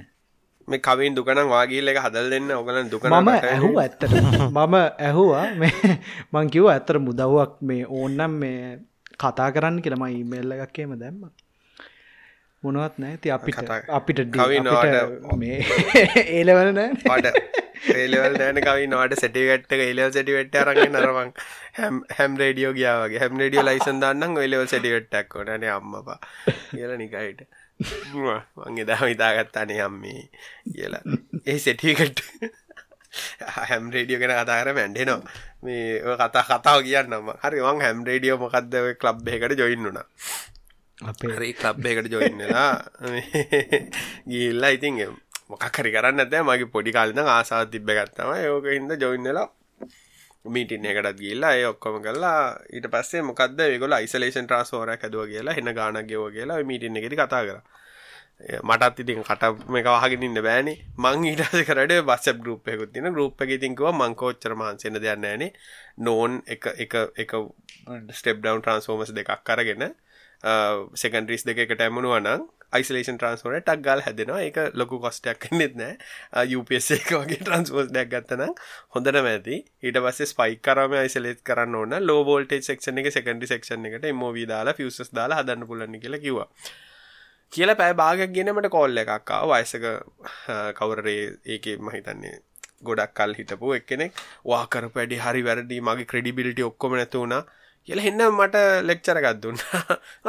මේ කවින් දුකනම් වාගේල එක හදල් දෙන්න ඔගලන් දුක මම ඇහු ඇත්තට මම ඇහුවා මේ මංකිව ඇත්තර මුදව්වක් මේ ඕන්නම් මේ කතා කරන්න කියලම ඉමල්ල එකක්කේම දැම්ම මොනවත් නෑ ති අපිට අපිට මේ ඒලවල නෑ. ඒලවල් නෑන කවි නවාට සැටිගට්ට ඒලව සැටිවෙට්ට අරගෙන නරමං හැම් හැම් රේඩියෝ ගියාවගේ හැම් රඩියෝ ලයිසන් දන්න ඔයිලව සැටිවෙට්ටක් ොනන අම්මපා කියල නිකයිට. මංගේ දම හිතාගත්තානේ අම්මේ කියලා. ඒ සෙටිකට හැම් රේඩියෝ ගෙන කතාර මැන්ඩෙනවා මේ කතා කතාව කියන්නම හරි වන් හැම් රේඩියෝ මොකක්ද කලබ් එකට ජොයින්නුනා අපේ කලබ් එකට ජොයින්නලා ගිල්ලා ඉතින් මොකක්හරි කරන්න ඇත මගේ පොඩි කාලන ආසාාව තිබ්බ ගත්තම යෝක හිද ජොයින්නලා මීටින් එකටත් ගිල්ලා ඒ ඔක්කොම කල්ලා ඊට පස්සේ මොකද ගොල යිසලේෂන් ට්‍රස්ෝර ඇදුව කියලා හෙන ගාන ගෙව කියලා මීටින් එකෙති කතා කර. මටත් ඉතින් කට මේ වහගෙනන්න බෑනි. මං ඊටස කරට බස්ස ගරුප්පයකුත් තින ගරුප් එක ඉතින්කව මංකෝච්චර මාන්සෙන දෙයන්නෑනේ නෝන් එක එක එක ස්ටෙප් ඩවන් ට්‍රන්ස්ෝමස් දෙකක් කරගෙන සෙකන්ඩරිස් දෙක එකට ඇමුණුවනම් යිසලේෂන් ට්‍රන්ස්ෝර ටක් ගල් හැදෙනවා. එක ලොකු කොස්ටයක් නෙත් නෑ. UPS එක වගේ ට්‍රන්ස්පෝස් දෙයක් ගත්තන හොඳට මැති ඊට පස්සේ ස්පයික් කරම යිසලේත් කරන්න ඕන. ලෝබෝල්ටේ සෙක්ෂන් එක සෙකන්ඩි සෙක්ෂන් එකට මෝවී දාලා ෆියසස් දාලා හදන්න පුලන්න කියලා කිවා කියල පැෑ භාගක් ගෙනමට කොල්ල එකක්කා වයසක කවරරේ ඒක මහිතන්නේ ගොඩක් කල් හිටපු එක්කෙනෙක්. වාකර පැඩි හරි වැරදි. මගේ ක්‍රඩිබිලිටි ඔක්කොම නැතුවුණා කියල එන්න මට ලෙක්චර ගත්දුන්න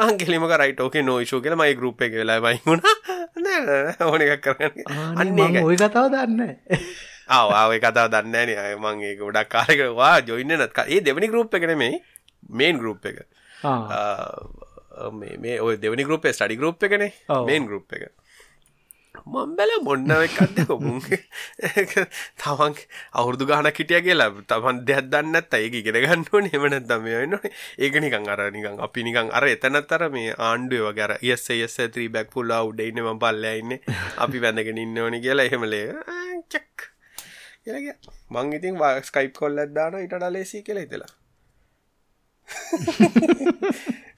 අන්ගෙලිම රයිට ඕකේ නෝයිෂෝ කියල මයි ගරුප් එක වෙලා බයිුණ ඕන එකක් කරන්න. අන්න ඔය කතාව දන්න ආවාව කතාව දන්න නය මගේ ගොඩක් කාරකවා ජොයින්න නත් ඒ දෙවනි ගරුප් එකන මේ මේන් ගරුප් එක. මේ ඔය දෙවනි ගරුප් ස්ටඩි ගරුප් එකනේ මේන් ගරුප් එක මම්බැල මොන්න එකක්ද කොමුන් තමන් අවුරදු ගාන කිටිය කියලා තමන් දෙයක් දන්නත් ඒක ඉගෙන ගන්නවන එමනත් දම න්න ඒක නිකං අර නිකං අපි නිකං අර එතනත්තර මේ ආණ්ඩුව වගර යස් යස් ත්‍රී බැක් පුල්ල උඩයින්න ම පල්ලයින්න අපි වැඳගෙන ඉන්න ඕනි කියලා එහෙමලේ චක්. කියලග මං ඉතින් වා ස්කයිප් කොල්ලත් දාන ඉට ලේසි කියලා හිතලා.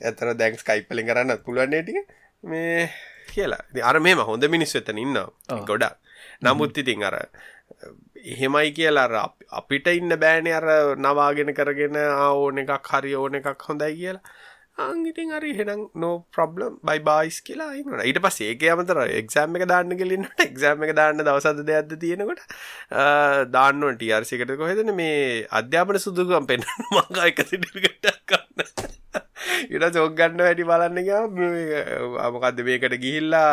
ඇතර දැන් ස්කයිප්පලින් කරන්න පුළුවන්න්නේ ටික. මේ කියලා. අර මේම හොඳ මිනිස් වෙතන ඉන්න ගොඩක්. නමුත් ඉතින් අර එහෙමයි කියලා අපිට ඉන්න බෑනේ අර නවාගෙන කරගෙන ඕන එකක් හරි ඕන එකක් හොඳයි කියලා. අංගිටින් අරි හෙනම් නෝ ප්‍රබ්ලම් බයි බයිස් කියලා ඉන්න ඊට පස් ඒක අමතර එක්සෑම් එක දාන්න ගෙලින්නට එක්සෑම් එක දාන්න දවසද දෙයක්ද තියෙනකොට දාන්නව ටියර්සිකට කොහෙදන? මේ අධ්‍යාපන සුදුකම් පෙන්න්න මංගා එක සිටිකට කන්න ඉට චෝගන්න වැඩි බලන්න අමකක්ද මේකට ගිහිල්ලා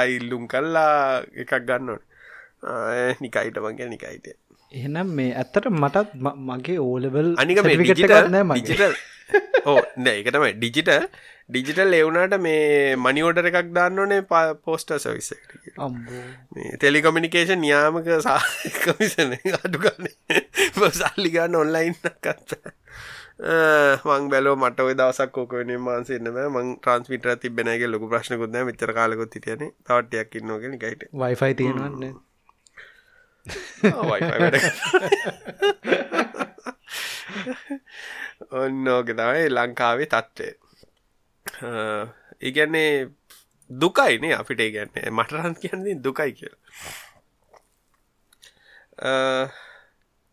අයිල්ලුම් කල්ලා එකක් ගන්නවට නිකයිට මගේ නිකයිට. එහෙනම් මේ ඇත්තට මටත් මගේ ඕලවල් අනික ඕ නෑ එකතම ඩිජිටල් එවුනාට මේ මනිෝඩර එකක් දන්නවනේ පෝස්ට සවිස්ස තෙලිකොමිනිකේෂන් නියාමක සාකමිසන අඩුගන්න සල්ලිගන්න ඔන්ලයින් කත්ත මං බැලෝ මට ඔය දවසක් ෝකන මාන්සේන්නම මං ට්‍රන්ස්මිට තිබෙනගේ ලොක ප්‍රශ්නකුත්න මෙචර කාලකොත් තියන තවටයක් ඉන්නගෙන කට වයිෆයි තියෙනවන්න ඔන්න ඕක තමයි ලංකාවේ තත්ත්වය. ඉගැන්නේ දුකයිනේ අපිට ඉගැන්නේ මටරන් කියන්නේ දුකයි කිය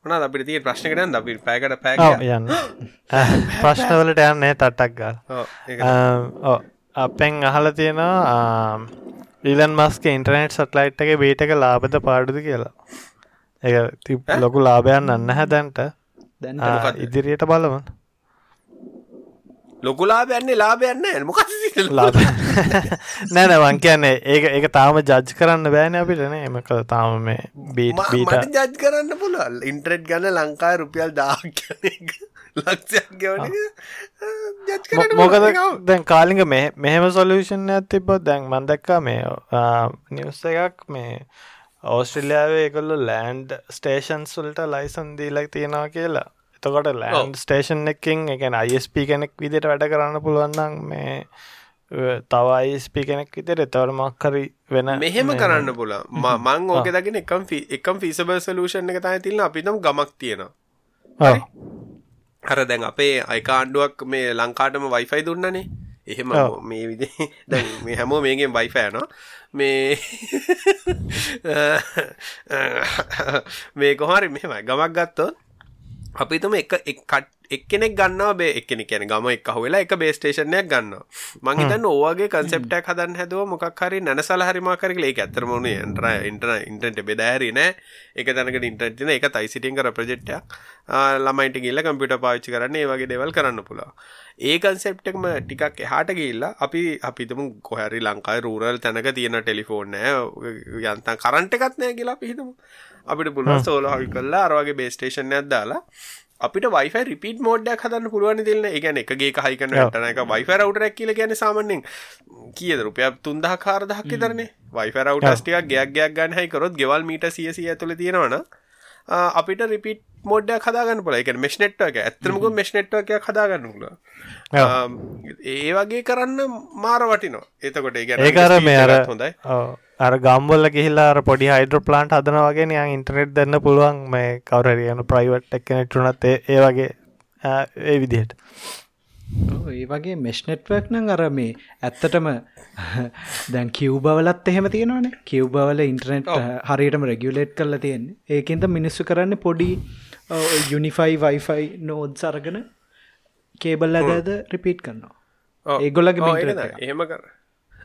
මොනා අපිට තිය ප්‍රශ්නකටන් අපි පැකට පැ යන්න. ප්‍රශ්නවලට යන්නේ තට්ටක් ගල්. අපෙන් අහල තියෙනවා ඊලන් මස්ක ඉන්ටර්නෙට් සටලයිට් එක බේටක ලාබද පාඩුද කියලා. එක ලොකු ලාභයන් අන්න හැදැන්ට ඉදිරියට බලවන් ලොකුලාබයන්නේ ලාබයන්න මොක ලාබ නෑන වන් කියන්නේ ඒක ඒක තාම ජජ් කරන්න බෑන අපිටන එම කළ තාම මේ බීට බීට ජජ් කරන්න පුළුවල් ඉන්ට්‍රෙට් ගන්න ලංකායි රුපියල් දාක් ලක්ෂයක් මොකද දැන් කාලිග මේ මෙහෙම සොලූෂන් ඇතිබ දැන් මන්දක්කා මේ නිවස්ස එකක් මේ ඕස්ට්‍රලියාවේ එකල්ලු ලෑන්ඩ් ස්ටේෂන්ස් වල්ට ලයිසන් දීලක් තියෙනවා කියලා එතකොට ලෑන්ඩ් ස්ටේෂන් එකින් එකන අයිස්ප කෙනෙක් විදිට වැඩ කරන්න පුළුවන්නම් මේ තව අයිස්ප කෙනෙක් විතර එතවර මක්කරි වෙන මෙහෙම කරන්න පුල මං ඕක දගෙන එකම් එකම් ෆිසබල් සලූෂන් එක තයි තිල්න්න අපිතම් ගමක් තියෙනවා. හර? දැන් අපේ අයිකාණ්ඩුවක් මේ ලංකාටම වයිෆයි දුන්නනේ. එහෙම මේ විදි දැන් මේ හැමෝ මේගෙන් වයිෆෑනවා මේ මේ කොහරි මෙහෙමයි. ගමක් ගත්තොත් අපිතුම එක එක්කෙනෙක් ගන්නවා බේ එකනෙ කියන ගම එක් වෙලා එක බේස්ටේෂනයක් ගන්න මංහිතන්න ඕගේ කන්සෙප්ටක් හදන් හැදුව මොකක් හරි නැසල හරිමාකරල ඒ ඇතරමුණ එන්ටර ඉන්ටන ඉන්ටට බෙදෑරි නෑ. එක තැනක ඉන්ටර්තින එක තයි සිටිං කර ප්‍රජෙක්්ටක් ළමයිට ගිල්ල කම්පිට පාච්චි කරන්න ඒ වගේ දෙවල් කරන්න පුලා ඒ කන්සෙප්ටක්ම ටිකක් එහාට ගිල්ලා අපි අපිතුම කොහැරි ලංකායි රූරල් තැනක තියෙන ටෙලිෆෝන් යන්තන් කරන්ට එකත් නෑ කියලා පිහිතම අපිට පුළුවන් සෝල හල් කල්ලා අරවාගේ බේස්ටේෂන් ඇදදාලා අපිට වයිෆ රිපිට මෝඩ්ඩක් හදන්න පුළුවන් දෙන්න එකන එකගේ හයිකන ටන එක වයිෆ රවටරක් කියල ගැන සාමන්නෙන් කියද රුපය තුන්දහ කාරදහක් කරන්නේ වයිෆ රවටස්ටියක් ගයක් ගයක් ගන්න හයිකරොත් ගෙවල් මීට සියසිය ඇතුල තියෙනවන අපිට රිපිට මොඩ්ඩ හදාගන්න පුල එක. ඇත්තමක මෙශ්නෙට්ව එක හදාගන්න පුල ඒ වගේ කරන්න මාර වටිනවා. එතකොට ඒකර මේ අර හොඳයි. අර ගම්බොල්ල ගිහිල්ලා පොඩි හයිඩ්‍ර ප්ලාන්ට් හදන වගේ නියන් ඉන්ටනෙට් දෙන්න පුළුවන්. මේ කවරරියන ප්‍රයිවට් එක්කනෙට්ටුනත් ඒ වගේ ඒ විදිහට. ඒ වගේ මෙශ්නෙට්වක් නං අර මේ ඇත්තටම දැන් කිව්බවලත් එහෙම තියෙනවානේ. කිව්බවල ඉන්ටනෙට් හරියටම රෙගියලේට් කරලා තියෙන්නේ. ඒකෙන්ද මිනිස්සු කරන්න පොඩි යුනිෆයි වයිෆයි නෝද් සරගෙන කේබල් අදද රිපීට් කරනවා. ඒගොල්ලගේ එහෙම කර.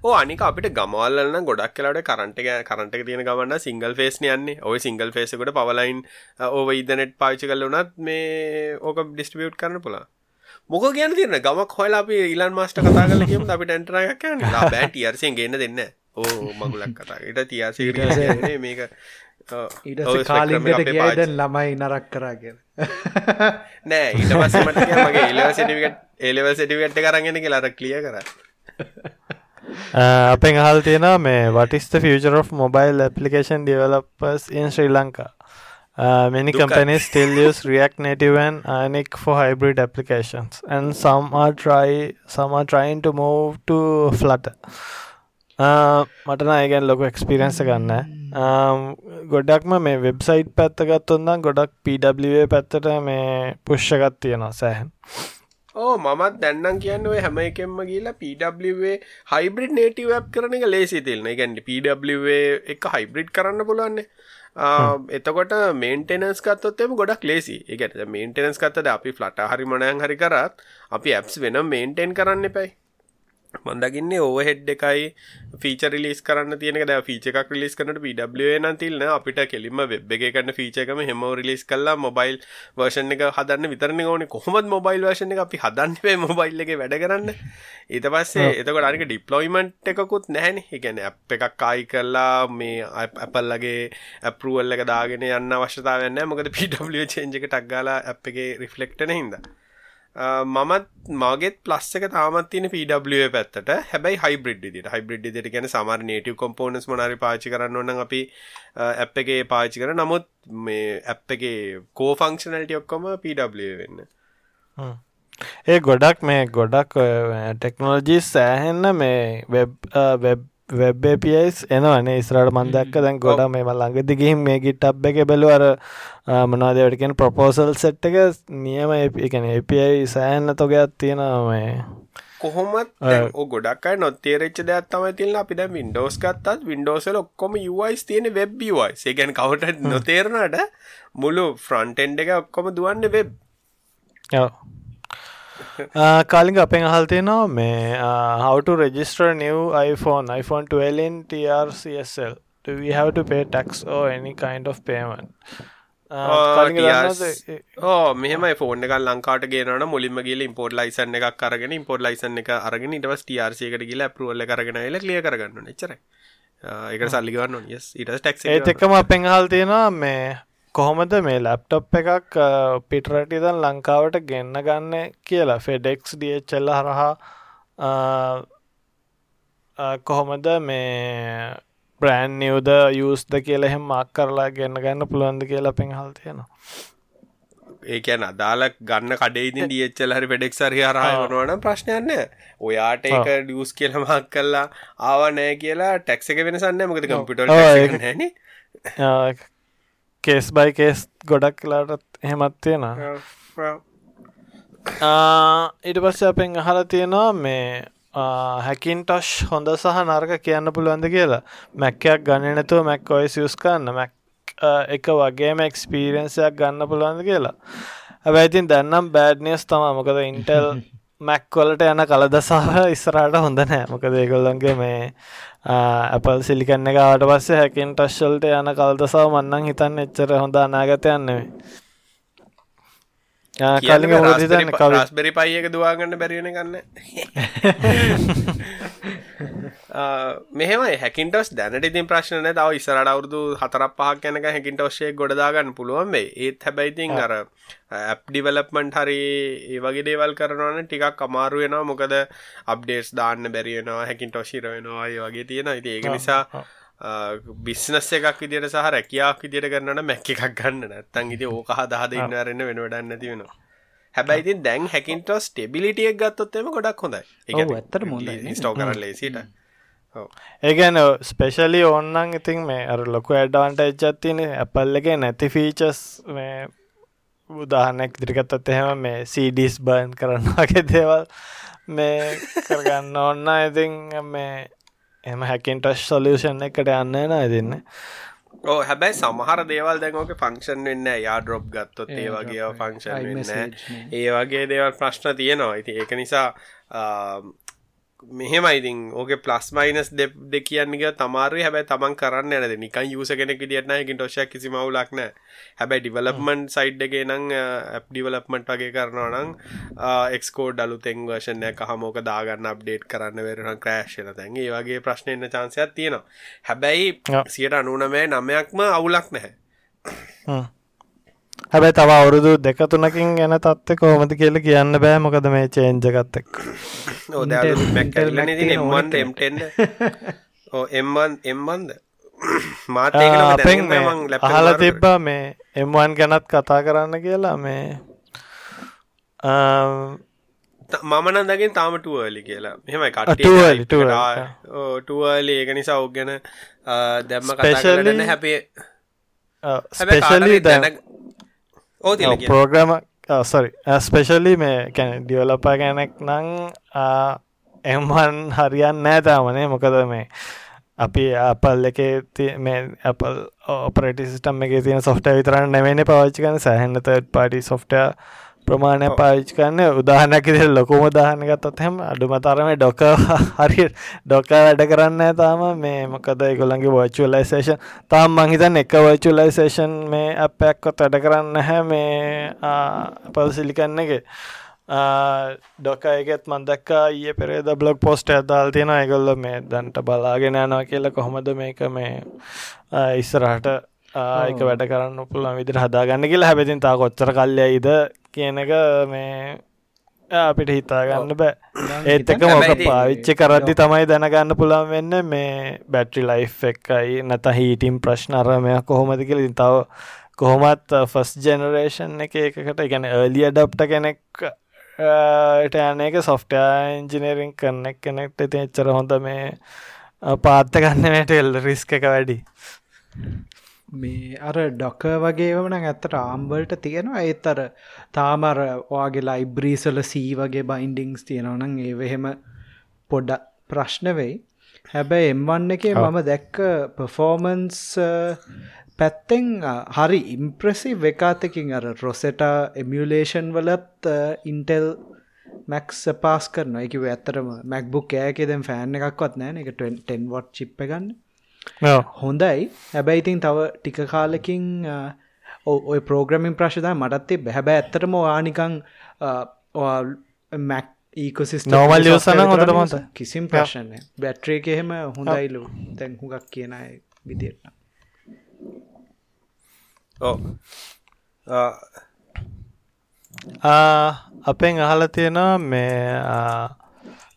ඕ අනික අපිට ගමවල්ලන්න ගොඩක් කලාට කරට කරට තියෙන ගමන්න සිංගල් ෆේස් යන්නේ. ඔය සිංගල් ෆේසකට පවලයින් ඕව ඉදනෙට් පාචි කල වනත් මේ ඕක ඩිස්ටිියුට් කරන්න පුලා මොක ගැන තිරන ගමක් හොලා අපි ඉලන් මස්ට කතා කල කියම අපි ටන්ටරයක් කියන්න බෑටියර්සයෙන් ගන්න දෙන්න ඕ මගුලක් කතා ඉට තියාසේ මේක කාලින්ට ගේද ළමයි නරක් කරාගෙන නෑ ඊට පස්සමට මගේ එලව සිටිකට එලව සිටිකට කරගෙන කියලා ක්ලිය කර. අපෙන් අහල් තියෙනවා මේ වටිස්ත future of mobile application developers in Sri Lanka? Uh, many companies still use React Native and Ionic for hybrid applications, and some are try some are trying to move to Flutter. මටන ඒගැන් ලොක experience ගන්න. ගොඩක්ම මේ website පැත්ත ගත්තොන්නම් ගොඩක් PW පැත්තට මේ පුෂ්ෂගත් තියෙනවා සෑහන්. ඕ මත් දැන්නම් කියන්න ඔය හැම එකෙන්ම කියලා පW හයිබ්‍රිඩ් නේටව ඇප් කරන එක ලේසි තිල්න ගැන්ඩ පW එක හයිබ්‍රිඩ් කරන්න පුළුවන්නේ. එතකොට මේන්ටෙනස් කත්තොත්තම ගොඩක් ලේසි එකට මේන්ටෙනස් කත්තද අපි ෆලට හරි මනයන් හරි කරත් අපි ඇප්ස් වෙන මේන්ටෙන් කරන්න එපයි. මන්දකින්නේ ඕව හෙඩ් එකයි ෆීච රිලිස් කරන්න තියෙන ද ෆීච එකක් රිලිස් කනට පඩ නතිල්න අපිට කෙලිම වෙබ් එක කන්න ෆීචකම හෙම රිලිස් කල්ලා මොබයිල් වර්ෂණ එක හදන්න විතරන ඕන. කොහොමත් මොබයිල් වර්ෂණ එක අපි හදන්නේ මොබයිල් එක වැඩ කරන්න? ඊට පස්සේ එතකොට අනික ඩිප්ලොයිමන්ට් එකකුත් නැහැනි. එකන අප් එකක් කායි කරලා මේ අපල්ලගේ ඇපරුවල්ල එක දාගෙන යන්න අවශ්‍යතාවන්න මොකද පිඩ චේන්ජ එක ටක්ගාලා ඇ් එක රිෆලෙක්ටන හිද මමත් මගේත් ප්ලස් එක තාමත් තියෙන පW පැත්තට. හැබැයි හයිබ්‍රිඩ් දිට හයිබ්‍රිඩ් දිට ගැන සමර නේටව කොම්පෝනස් මනරි පාචි කරන්න ඕන අපි ඇප් එකේ පාචි කර නමුත් මේ ඇප් එකේ කෝ ෆංක්ෂනල්ට ඔක්කොම පW වෙන්න. ඒ ගොඩක් මේ ගොඩක් ටෙක්නෝලජී සෑහෙන්න මේ වෙබ් වෙබ් වෙබ් APIs එනවනේ ඉස්රට මන්දක්ක දැන් ගොඩ මේ ළඟදි ගිහින් මේ ගිට් එක බැලුව අර මොනවදවට කියන ප්‍රොපෝසල් සෙට් එක? නියම එකන API සෑහෙන්න තොගයක් තියෙනවා මේ. කොහොමත් ගොඩක් අයි නොත්තේරච්ච දෙයක් තමයි තිල්න්න අපි දැ වින්ඩෝස් ගත්තත් වින්ඩෝසල ඔක්කොම UIස් තියෙන වෙබ් UIස් ඒගැන කවට නොතේරනට මුළු ෆ්‍රන්ටෙන්ඩ එක ඔක්කොම දුවන්න වෙබ් කාලිග අපෙන් අහල්තියනවා මේ හවට register new iPhone iPhone 12 TRCSL do we have to pay tax or any kind of payment? ඕ මෙම ෆෝන එක ලංකාට ගෙන මුලින්ම ගල ඉම්පෝට් ලයිසන් එකක් කරගෙන ඉම්පෝට් ලයිසන් එක අරගෙන ඉටවස් ටRCකට ගල පරුවල්ල කරගෙන ල ලිය කරගන්න එච්චර එක සල්ලිගන්න ටක් ඒත් එකම අපෙන් හල් තියෙනවා මේ කොහොමද මේ ලැප්ටොප් එකක් පිටරටිදන් ලංකාවට ගෙන්න්න ගන්න කියලා? ෆෙඩෙක්ස් ඩියච්චල්ල හරහා කොහොමද මේ බ්‍රෑන් නිවද යස්ද කියල එහෙම මක් කරලා ගන්න ගන්න පුළුවන්ද කියලා පෙන් හල් තියෙනවා. ඒකැන අදාලක් ගන්න කඩේති දියච්චල හරි පෙඩෙක් සරහි හරහා වනවන ප්‍රශ්නයන්න ඔයාට ඒක ඩියස් කියලමක් කල්ලා ආවනෑ කියලා ටැක්ස එක වෙනසන්න මොකද කම්පිට හැන කේස් බයි කේස් ගොඩක් කලාටත් එහෙමත් තියෙනවා. ඊට පස්ස අපෙන් අහල තියෙනවා මේ හැකින්ටොෂ් හොඳ සහ නර්ක කියන්න පුළුවන්ද කියලා. මැක්කයක් ගන්න නැතුව මැක් ඔයි සියස් කන්න මැක් එක වගේම එක්ස්පීරන්සයක් ගන්න පුළුවන්ද කියලා. හැබැයිතින් දැන්නම් බෑඩ්නියස් තම මොකද ඉන්ටල් මැක්කොලට යන කලදසාහ ඉස්සරට හොඳ නෑ. මොකද ඒගොල්ලන්ගේ මේ ඇපල් සිලිකන්න එකවට පස්සේ හැකින් ටශ්වල්ට යන කල්දසාව මන්නන් හිතන්න එච්චර හොඳ අනාගතයන්නෙවේ කලින් හිතන්න කවස්බෙරි පයි එක දවාගන්න බැරිෙන ගන්න මෙහමයි හැකින්ටස් දැනට ඉතින් ප්‍රශ්න තව ඉස්සරට අවුරදු හතරක් පහක් යනක හැකින්ටෝශ්ය ගොඩදාගන්න පුළුවන් වේ ඒත් හැබැයිතින් අර ඇප් ඩිවලප්මන්ට් හරි ඒ වගේ දේවල් කරනවන ටිකක් අමාරු වෙනවා. මොකද අප්ඩේටස් දාන්න බැරිවෙනවා හැකින් ටොශිර වෙනවා. ඒ වගේ තියෙන ඉති ඒක නිසා බිස්නස් එකක් විදිට සහ රැකියාවක් විදිට කරන්න මැක්ක එකක් ගන්න. නැත්තන් ඉති ඕක හදාද ඉන්නවරන්න වෙන වැඩන්න නැති වෙනවා. හැබැයිති දැන් හැකින්ටස් ටෙබිලිටියක් ගත්තොත්තම ගොඩක් හොඳයි. ඒ ඇත්තට මුොද ස්ටෝ කර ලේසිට ඒගැන ස්පෙශලි ඔන්නන් ඉතින් මේ අර ලොකු ඇඩ්ඩවන්ට එච්චත්තින ඇපල් එක නැති ෆීචස් මේ උදාහනෙක් දිරිගත්තත් එහෙම මේ සීඩිස් බර්න් කරන්නගේ දේවල් මේ කරගන්න ඔන්න ඉතින් මේ එම හැකින්ටස් සොලියෂන් එකට යන්න න ඉතින්න ඕ හැබැයි සමහර දේවල් දැකෝක ෆංක්ෂන් වෙන්න යා ඩ්‍රොප් ගත්තොත් ඒ වගේ ෆංක්ෂන් වෙන්න ඒ වගේ දේවල් ප්‍රශ්න තියෙනවා. ඉති ඒක නිසා මෙහෙම ඉතින්. ඕක ප්ලස් මයිනස් දෙ දෙ කියන්නක තමාරය හැබැ තමන් කරන්න ඇද නිකන් යුස කෙනෙක් දිටන එකින් ටොෂ කිසි මවුලක්න හැබැයි ඩිවලප්මන්් සයිඩ් එක නං ඇප් ඩිවලප්මන්ට් වගේ කරනවා නං එක්කෝ ඩලු තෙන් වර්ෂණය කහමෝක දාගන්න අප්ඩේට් කරන්න වෙරන ක්‍රෑශ්න තැන් ඒ වගේ ප්‍රශ්නයන්න චන්සයක් තියෙනවා. හැබැයි සියට අනුනමෑ නමයක්ම අවුලක් නැහැ හැබැයි තව අවුරුදු දෙක තුනකින් ගැන තත්ත කෝමති කියල කියන්න බෑ. මොකද මේ චේන්ජගත්තෙක් එම්බන්ද මාට අහල තිබ්බා මේ එම්වන් ගැනත් කතා කරන්න කියලා. මේ මමන දකින් තාම ටුවලි කියලා. මෙමයි කට්ටුවලි ටුවලි ඒක නිසා ඔක් ගැන දැම්ම කතා කරන්න හැපේ ස්පෙශලි දැන පෝග්‍රම සොරි ස්පෙශලි මේ කැන ඩියවලපා ගැනෙක් නං එම්වන් හරියන් නෑතාමනේ මොකද මේ අපි අපල් එක මේ අපල් ඔපරට සිටම් එක තියෙන සොෆ්ට විතරන්න නැවෙන පවච්චි කන සැහන්න තඩ් පාටි සොෆ්ට ප්‍රමාණය පාවිච් කරන්න. උදාහනැක ලොකුම දාහනගත්තත් හැම අඩුමතරම ඩොක හරි ඩොක වැඩ කරන්න තාම. මේ මොකද ගොලන්ගේ වෝචුලයිසේෂන් තාම් මංහිතන් එක වෝචුලයිසේෂන් මේ අපැක්කොත් වැඩ කරන්න හැ මේ පල්සිලිකන්න එක. ඩොක එකත් මන්දක්ක ඒ පෙරේද බ්ලොග් පෝස්ට ඇදාල් තියෙන එකගොල්ල මේ දන්ට බලාගෙන යනවා කියලා කොහොමද මේක මේ ඉස්සරහට ඒක වැඩ කරන්න පුළුවන් විදිර හදාගන්න කියලා. හැබැතින් තා කොච්චර කල්යයිද කියන එක මේ අපිට හිතාගන්න බෑ. ඒත් එක මොක පාවිච්ච කරද්දි තමයි දැනගන්න පුළන් වෙන්න මේ බැට්‍රි ලයි් එකයි. නැත හීටිම් ප්‍රශ්න අරමයක් කොහොමද කියල. තව කොහොමත් ෆස් ජෙනරේෂන් එක එකකට ගැන එලිය ඩප්ට කෙනෙක් ට යන එක සොෆ්ටය ඉංජිනීරිං කරනෙක් කෙනෙක්ට ඉති එච්චර හොඳ මේ පාත්ත ගන්නට එල් රිස්ක එක වැඩි මේ අර ඩොක වගේ වන ඇත්තට ආම්බල්ට තියෙනවා. ඒත් අර තාමර වාගේ ලයිබ්‍රීසල සී වගේ බයින්ඩිංස් තියෙනවනං ඒවහෙම පොඩ්ඩ ප්‍රශ්න වෙයි. හැබැයි එම්වන්න එකේ මම දැක්ක පෆෝමන්ස් පැත්තෙන් හරි ඉම්ප්‍රසි වෙකාතකින් අර රොසෙට එමියලේෂන් වලත් ඉන්ටෙල් මැක්ස් පාස් කරන එක ඇත්තරම මැක්බුක් ෑකෙ දැම් ෆෑන් එකක්වත් නෑන එක ටෙන් වොට් චිප්ප ගන්න හොඳයි. හැබැයි ඉතින් තව ටික කාලෙකින් ඔය ප්‍රෝග්‍රමින් ප්‍රශ්දා මටත්තේ බැහැබැ ඇත්තටම ආනිකං මැක් ඒකොසිස් නෝමල් යසන හොඳට මත කිසිම් ප්‍රශ්නය බැට්‍රේ එහෙම හොඳයිලු තැන් හුඟක් කියනයි විදිරන්න ඕ අපෙන් අහල තියෙනවා මේ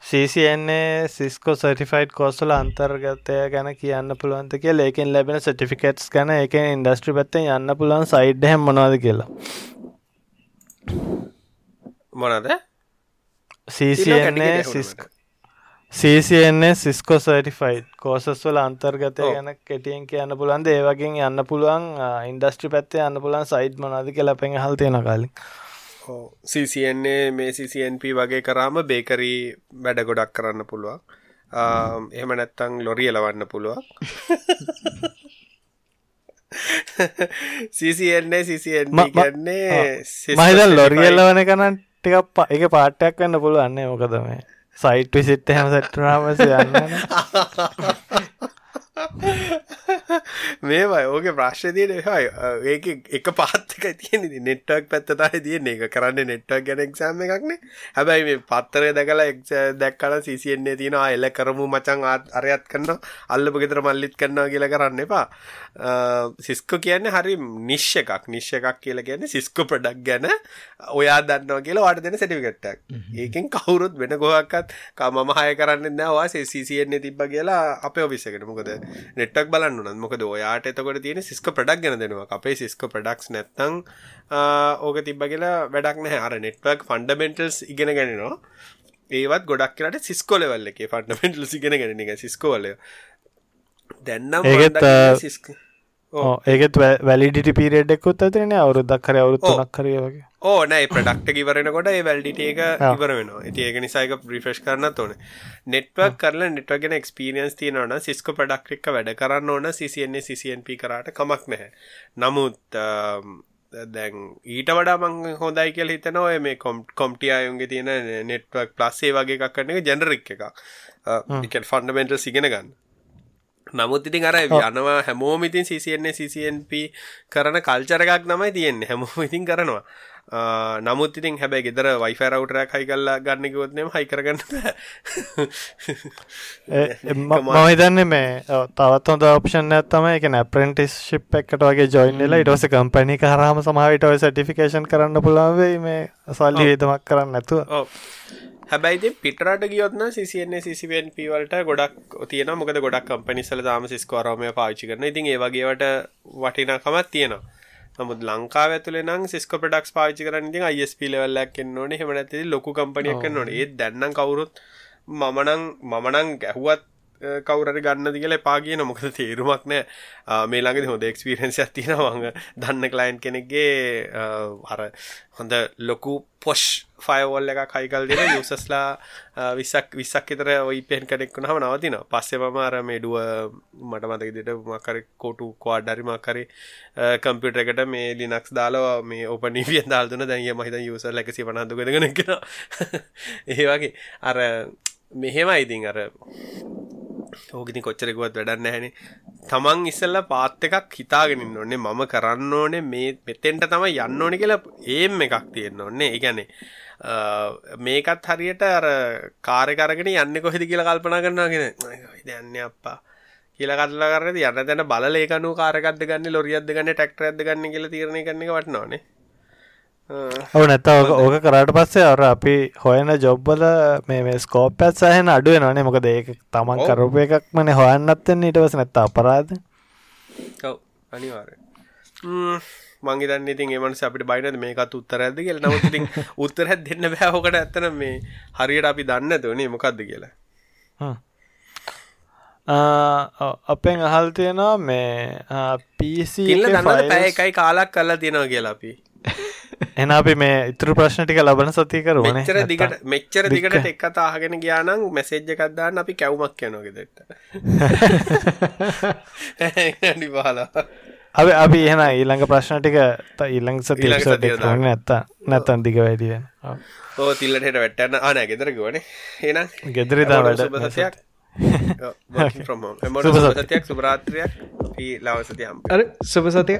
සීසින්නේ සිස්කෝ සටිෆයිඩ් කෝස්ල අන්තර්ගතය ගැන කියන්න පුළුවන්ත කිය ඒකෙන් ලැබෙන සටිෆිකට්ස් ගැන එක ඉන්ඩස්ට්‍රි පත්තෙන් යන්න පුළුවන් සයිඩ් හැම මොනවාද කියලා. මොනද සීසින්නේ සිස්ක සීසින්නේ සිස්කෝ සටිෆයිඩ් කෝසස් වල අන්තර්ගතය ගැන කෙටියෙන් කියන්න පුළන්ද ඒවගින් යන්න පුළුවන් ඉන්ඩස්ට්‍රි පැත්තේ යන්න පුලන් සයිඩ් මොනාද කියලා පෙන් හල් තියෙන කාලින් CCNA මේ CCNP වගේ කරාම බේකරී වැඩ ගොඩක් කරන්න පුළුවන්. එහෙම නැත්තං ලොරිය ලවන්න පුළුවන්. CCNA CCNP ගන්නේ මහිද ලොරියල්ලවන කනන් ටිකක් එක පාටයක් වන්න පුළුවන්නේ මොකද මේ? සයිට් විසිට් හැම සැට්නාමස යන්න මේවයි ඕක ප්‍රශ්තියන හයි ඒක එක පාත්තක තියෙන නෙට්වක් පැත්තතයි තියන එක කරන්න නෙට්වක් ගැන එක්සාම එකක්නේ හැබැයි මේ පත්තරය දැකලා එක් දැක්කල සිසියෙන්නේ තියෙනවා. එල්ල කරමු මචන් අරයත් කන්න අල්ලප ගෙතර මල්ලිත් කරන්නවා කියලා කරන්න එපා. සිස්කෝ කියන්නේ හරි නිශ්ෂ එකක්. නිශ්ෂ එකක් කියලා කියන්නේ සිස්කෝ ප්‍රඩක් ගැන ඔයා දන්නවා කියලා වාට දෙන සැටිවිකට්ටක් ඒකෙන් කවුරුත් වෙන ගොහක්කත් මම හය කරන්න නෑවා සිසියෙන්නේ තිබ්බ කියලා අප ඔවිස්සකට මොකද නෙට්ටක් බලන්න නත් මොකද ඔයාට එතකොට තියෙන සිස්ක ප්‍රඩක් ගැන දෙනවා. අපේ සිස්ක ප්‍රඩක්ස් නැත්තං ඕක තිබ්බ කියලා වැඩක් නැහැ. අර නෙට්වක් ෆන්ඩමෙන්ටල්ස් ඉගෙන ගැනවා ඒවත් ගොඩක් කියලට සිස්කොලවල්ල එක ෆන්ඩමෙන්ටල් ඉගෙන ගැන එක. සිස්කෝවල දැන්නම් ඒත් සිස්ක ඒකත් වැලිඩිට පිරෙඩ්ඩෙකුත් ඇතින. අවුරුද්දක් කර අවුරුත්තුනක් කරය වගේ ඕ නෑ ප්‍රඩක්ට කිවරෙනකොට ඒ වැල්ඩිට එක ඉවර වෙන ඒක නිසාක ප්‍රිෆෙස්් කරන්න ඕන. නෙට්වක් කරල නෙට්වගෙන එක්ස්පිරියන්ස් තියනවන සිස්ක ප්‍රඩක්්ක් වැඩ කරන්න ඕන සිසින්නේ සිසින්ප කරට කමක් නැහැ. නමුත් දැන් ඊට වඩා මං හොඳයි කියල හිතන ඔය මේ කොම් කොම්ටිය අයුන්ගේ තියෙන නෙට්වක් ප්ලස්සේ වගේ එකක් කරන එක ජෙනරික් එක ෆන්ඩමෙන්ටල් සිගෙන ගන්න. නමුත් ඉතින් අර යනවා හැමෝම ඉතින් CCNA CCNP කරන කල්චර එකක් තමයි තියෙන්නේ. හැමෝම ඉතින් කරනවා නමුත් ඉතින් හැබැයි ගෙදර වයිෆයි රවුටරයක් හයි කරලා ගන්න කිව්වොත් නෙම හයි කරගන්න මම හිතන්නේ මේ තවත් හොඳ ඔප්ෂන් එකක් තමයි ඒ කියන්නේ ඇප්‍රෙන්ටිස්ෂිප් එකකට වගේ ජොයින් වෙලා ඊට පස්සේ කම්පැනි එක හරහාම සමහර විට ඔය සර්ටිෆිකේෂන් කරන්න වෙයි මේ සල්ලි වේදමක් කරන්න නැතුව. හැබැයි පිටරට ගියොත්න සිසින්නේ සිසිවෙන් පිවලට ගොඩක් තියෙන මොකද ගොඩක් කම්පනිසල දාම සිස්කෝරමය පාචි කරන ඉතින් ඒවගේවට වටිනකමත් තියෙනවා නමුත් ලංකාව ඇතුලේ නම් සිස්කෝ ප්‍රොඩක්ට්ස් පාවිච්චි කරන්න ඉතින් ISP ලෙවල් එකක් එන්න ඕනේ. එහෙම නැත්නම් ලොකු කම්පැනියක් එන්න ඕනේ. ඒත් දැන් නම් කවුරුත් මම නම් මම නම් ගැහුවත් කවුරට ගන්න දිගල එපා කියන මොකද තේරුමක් නෑ. මේ ළඟදි හොඳ එක්ස්පිරෙන්න්ස් ඇතිනවංග දන්න කලයින්් කෙනෙක්ගේ අර හොඳ ලොකු පොෂ් ෆයවෝල් එක කයිකල් දෙන යුසස්ලා විසක් විසක් එතර ඔයි පෙන් කනෙක්ුණ හම නවතින පස්සේ මම අර මේඩුව මට මතක දෙට මකර කොටු කවාඩ් ඩරිමක්කරි කම්පියුට එකට මේ ලිනක්ස් දාලා මේ ඔප නිවිය දාල්තුන දැන්ය මහිත යුස ලැකසි පනන්දු ගෙනගෙන කෙන ඒ වගේ. අර මෙහෙම ඉතින් අර ඕගිනි කොච්චරකුවත් වැඩන්න හැන තමන් ඉස්සල්ල පාත් එකක් හිතාගෙනින් ඕන්නේ මම කරන්න ඕනේ මේ මෙතෙන්ට තම යන්න ඕනෙ කියලා ඒම් එකක් තියෙන්න්න ඕන්නේ ඒගැනේ මේකත් හරියට අර කාරකරගෙන යන්න කොහෙද කියලා කල්පනා කරනගෙන යන්න අප්පා. කියල කල්ලා කරද යන්න තැන බල ඒකනු කාරකක්ද ගන්න ලොරියද ගන්න ටක්ටර ඇද ගන්න කියල තීරණය කරන්න වටනවානේ. ඔව නැත ඕක කරට පස්සේ අර අපි හොයන ජොබ්බල මේ ස්කෝප්පත් සහන අඩුව නොනේ මොකද ඒක තමන් කරපු එකක් මන හොයන්නත්තෙන් ඉටවස නැත්ත අපරාද කව් අනිවාර මංගේතන්න ඉතින් ඒමනස අපිට බයිනද මේකත් උත්තර ඇද කියල නමුතින් උත්තර දෙන්න බෑහෝකට ඇත්තන මේ හරියට අපි දන්න දනේ මොකක්ද කියලා. අපෙන් අහල් තියෙනවා මේ පිසි පැය එකයි කාලක් කල්ලා තියෙනවා කියලා අපි එන අපි මේ ඉතුරු ප්‍රශ්න ටික ලබන සතිය කරුවන. මෙච්චර දිගට මෙච්චර දිගට එක් අතාහගෙන ගියානම් මෙසේජ්ජ එකක්දාන්න අපි කැවුමක් යනොගෙදට නිවාලා අපි අපි එහන ඊළඟ ප්‍රශ්න ටික ඊළඟ සති නැත්ත නැත්තන් දිග වැඩියෙන් ඕ තිල්ලට වැටන්න. ආනෑ ගෙදර ගවන එන ගෙදරිතා වැඩ සතියක්. සුබරාත්‍රයක් ලවසතියම් සුභ සතිය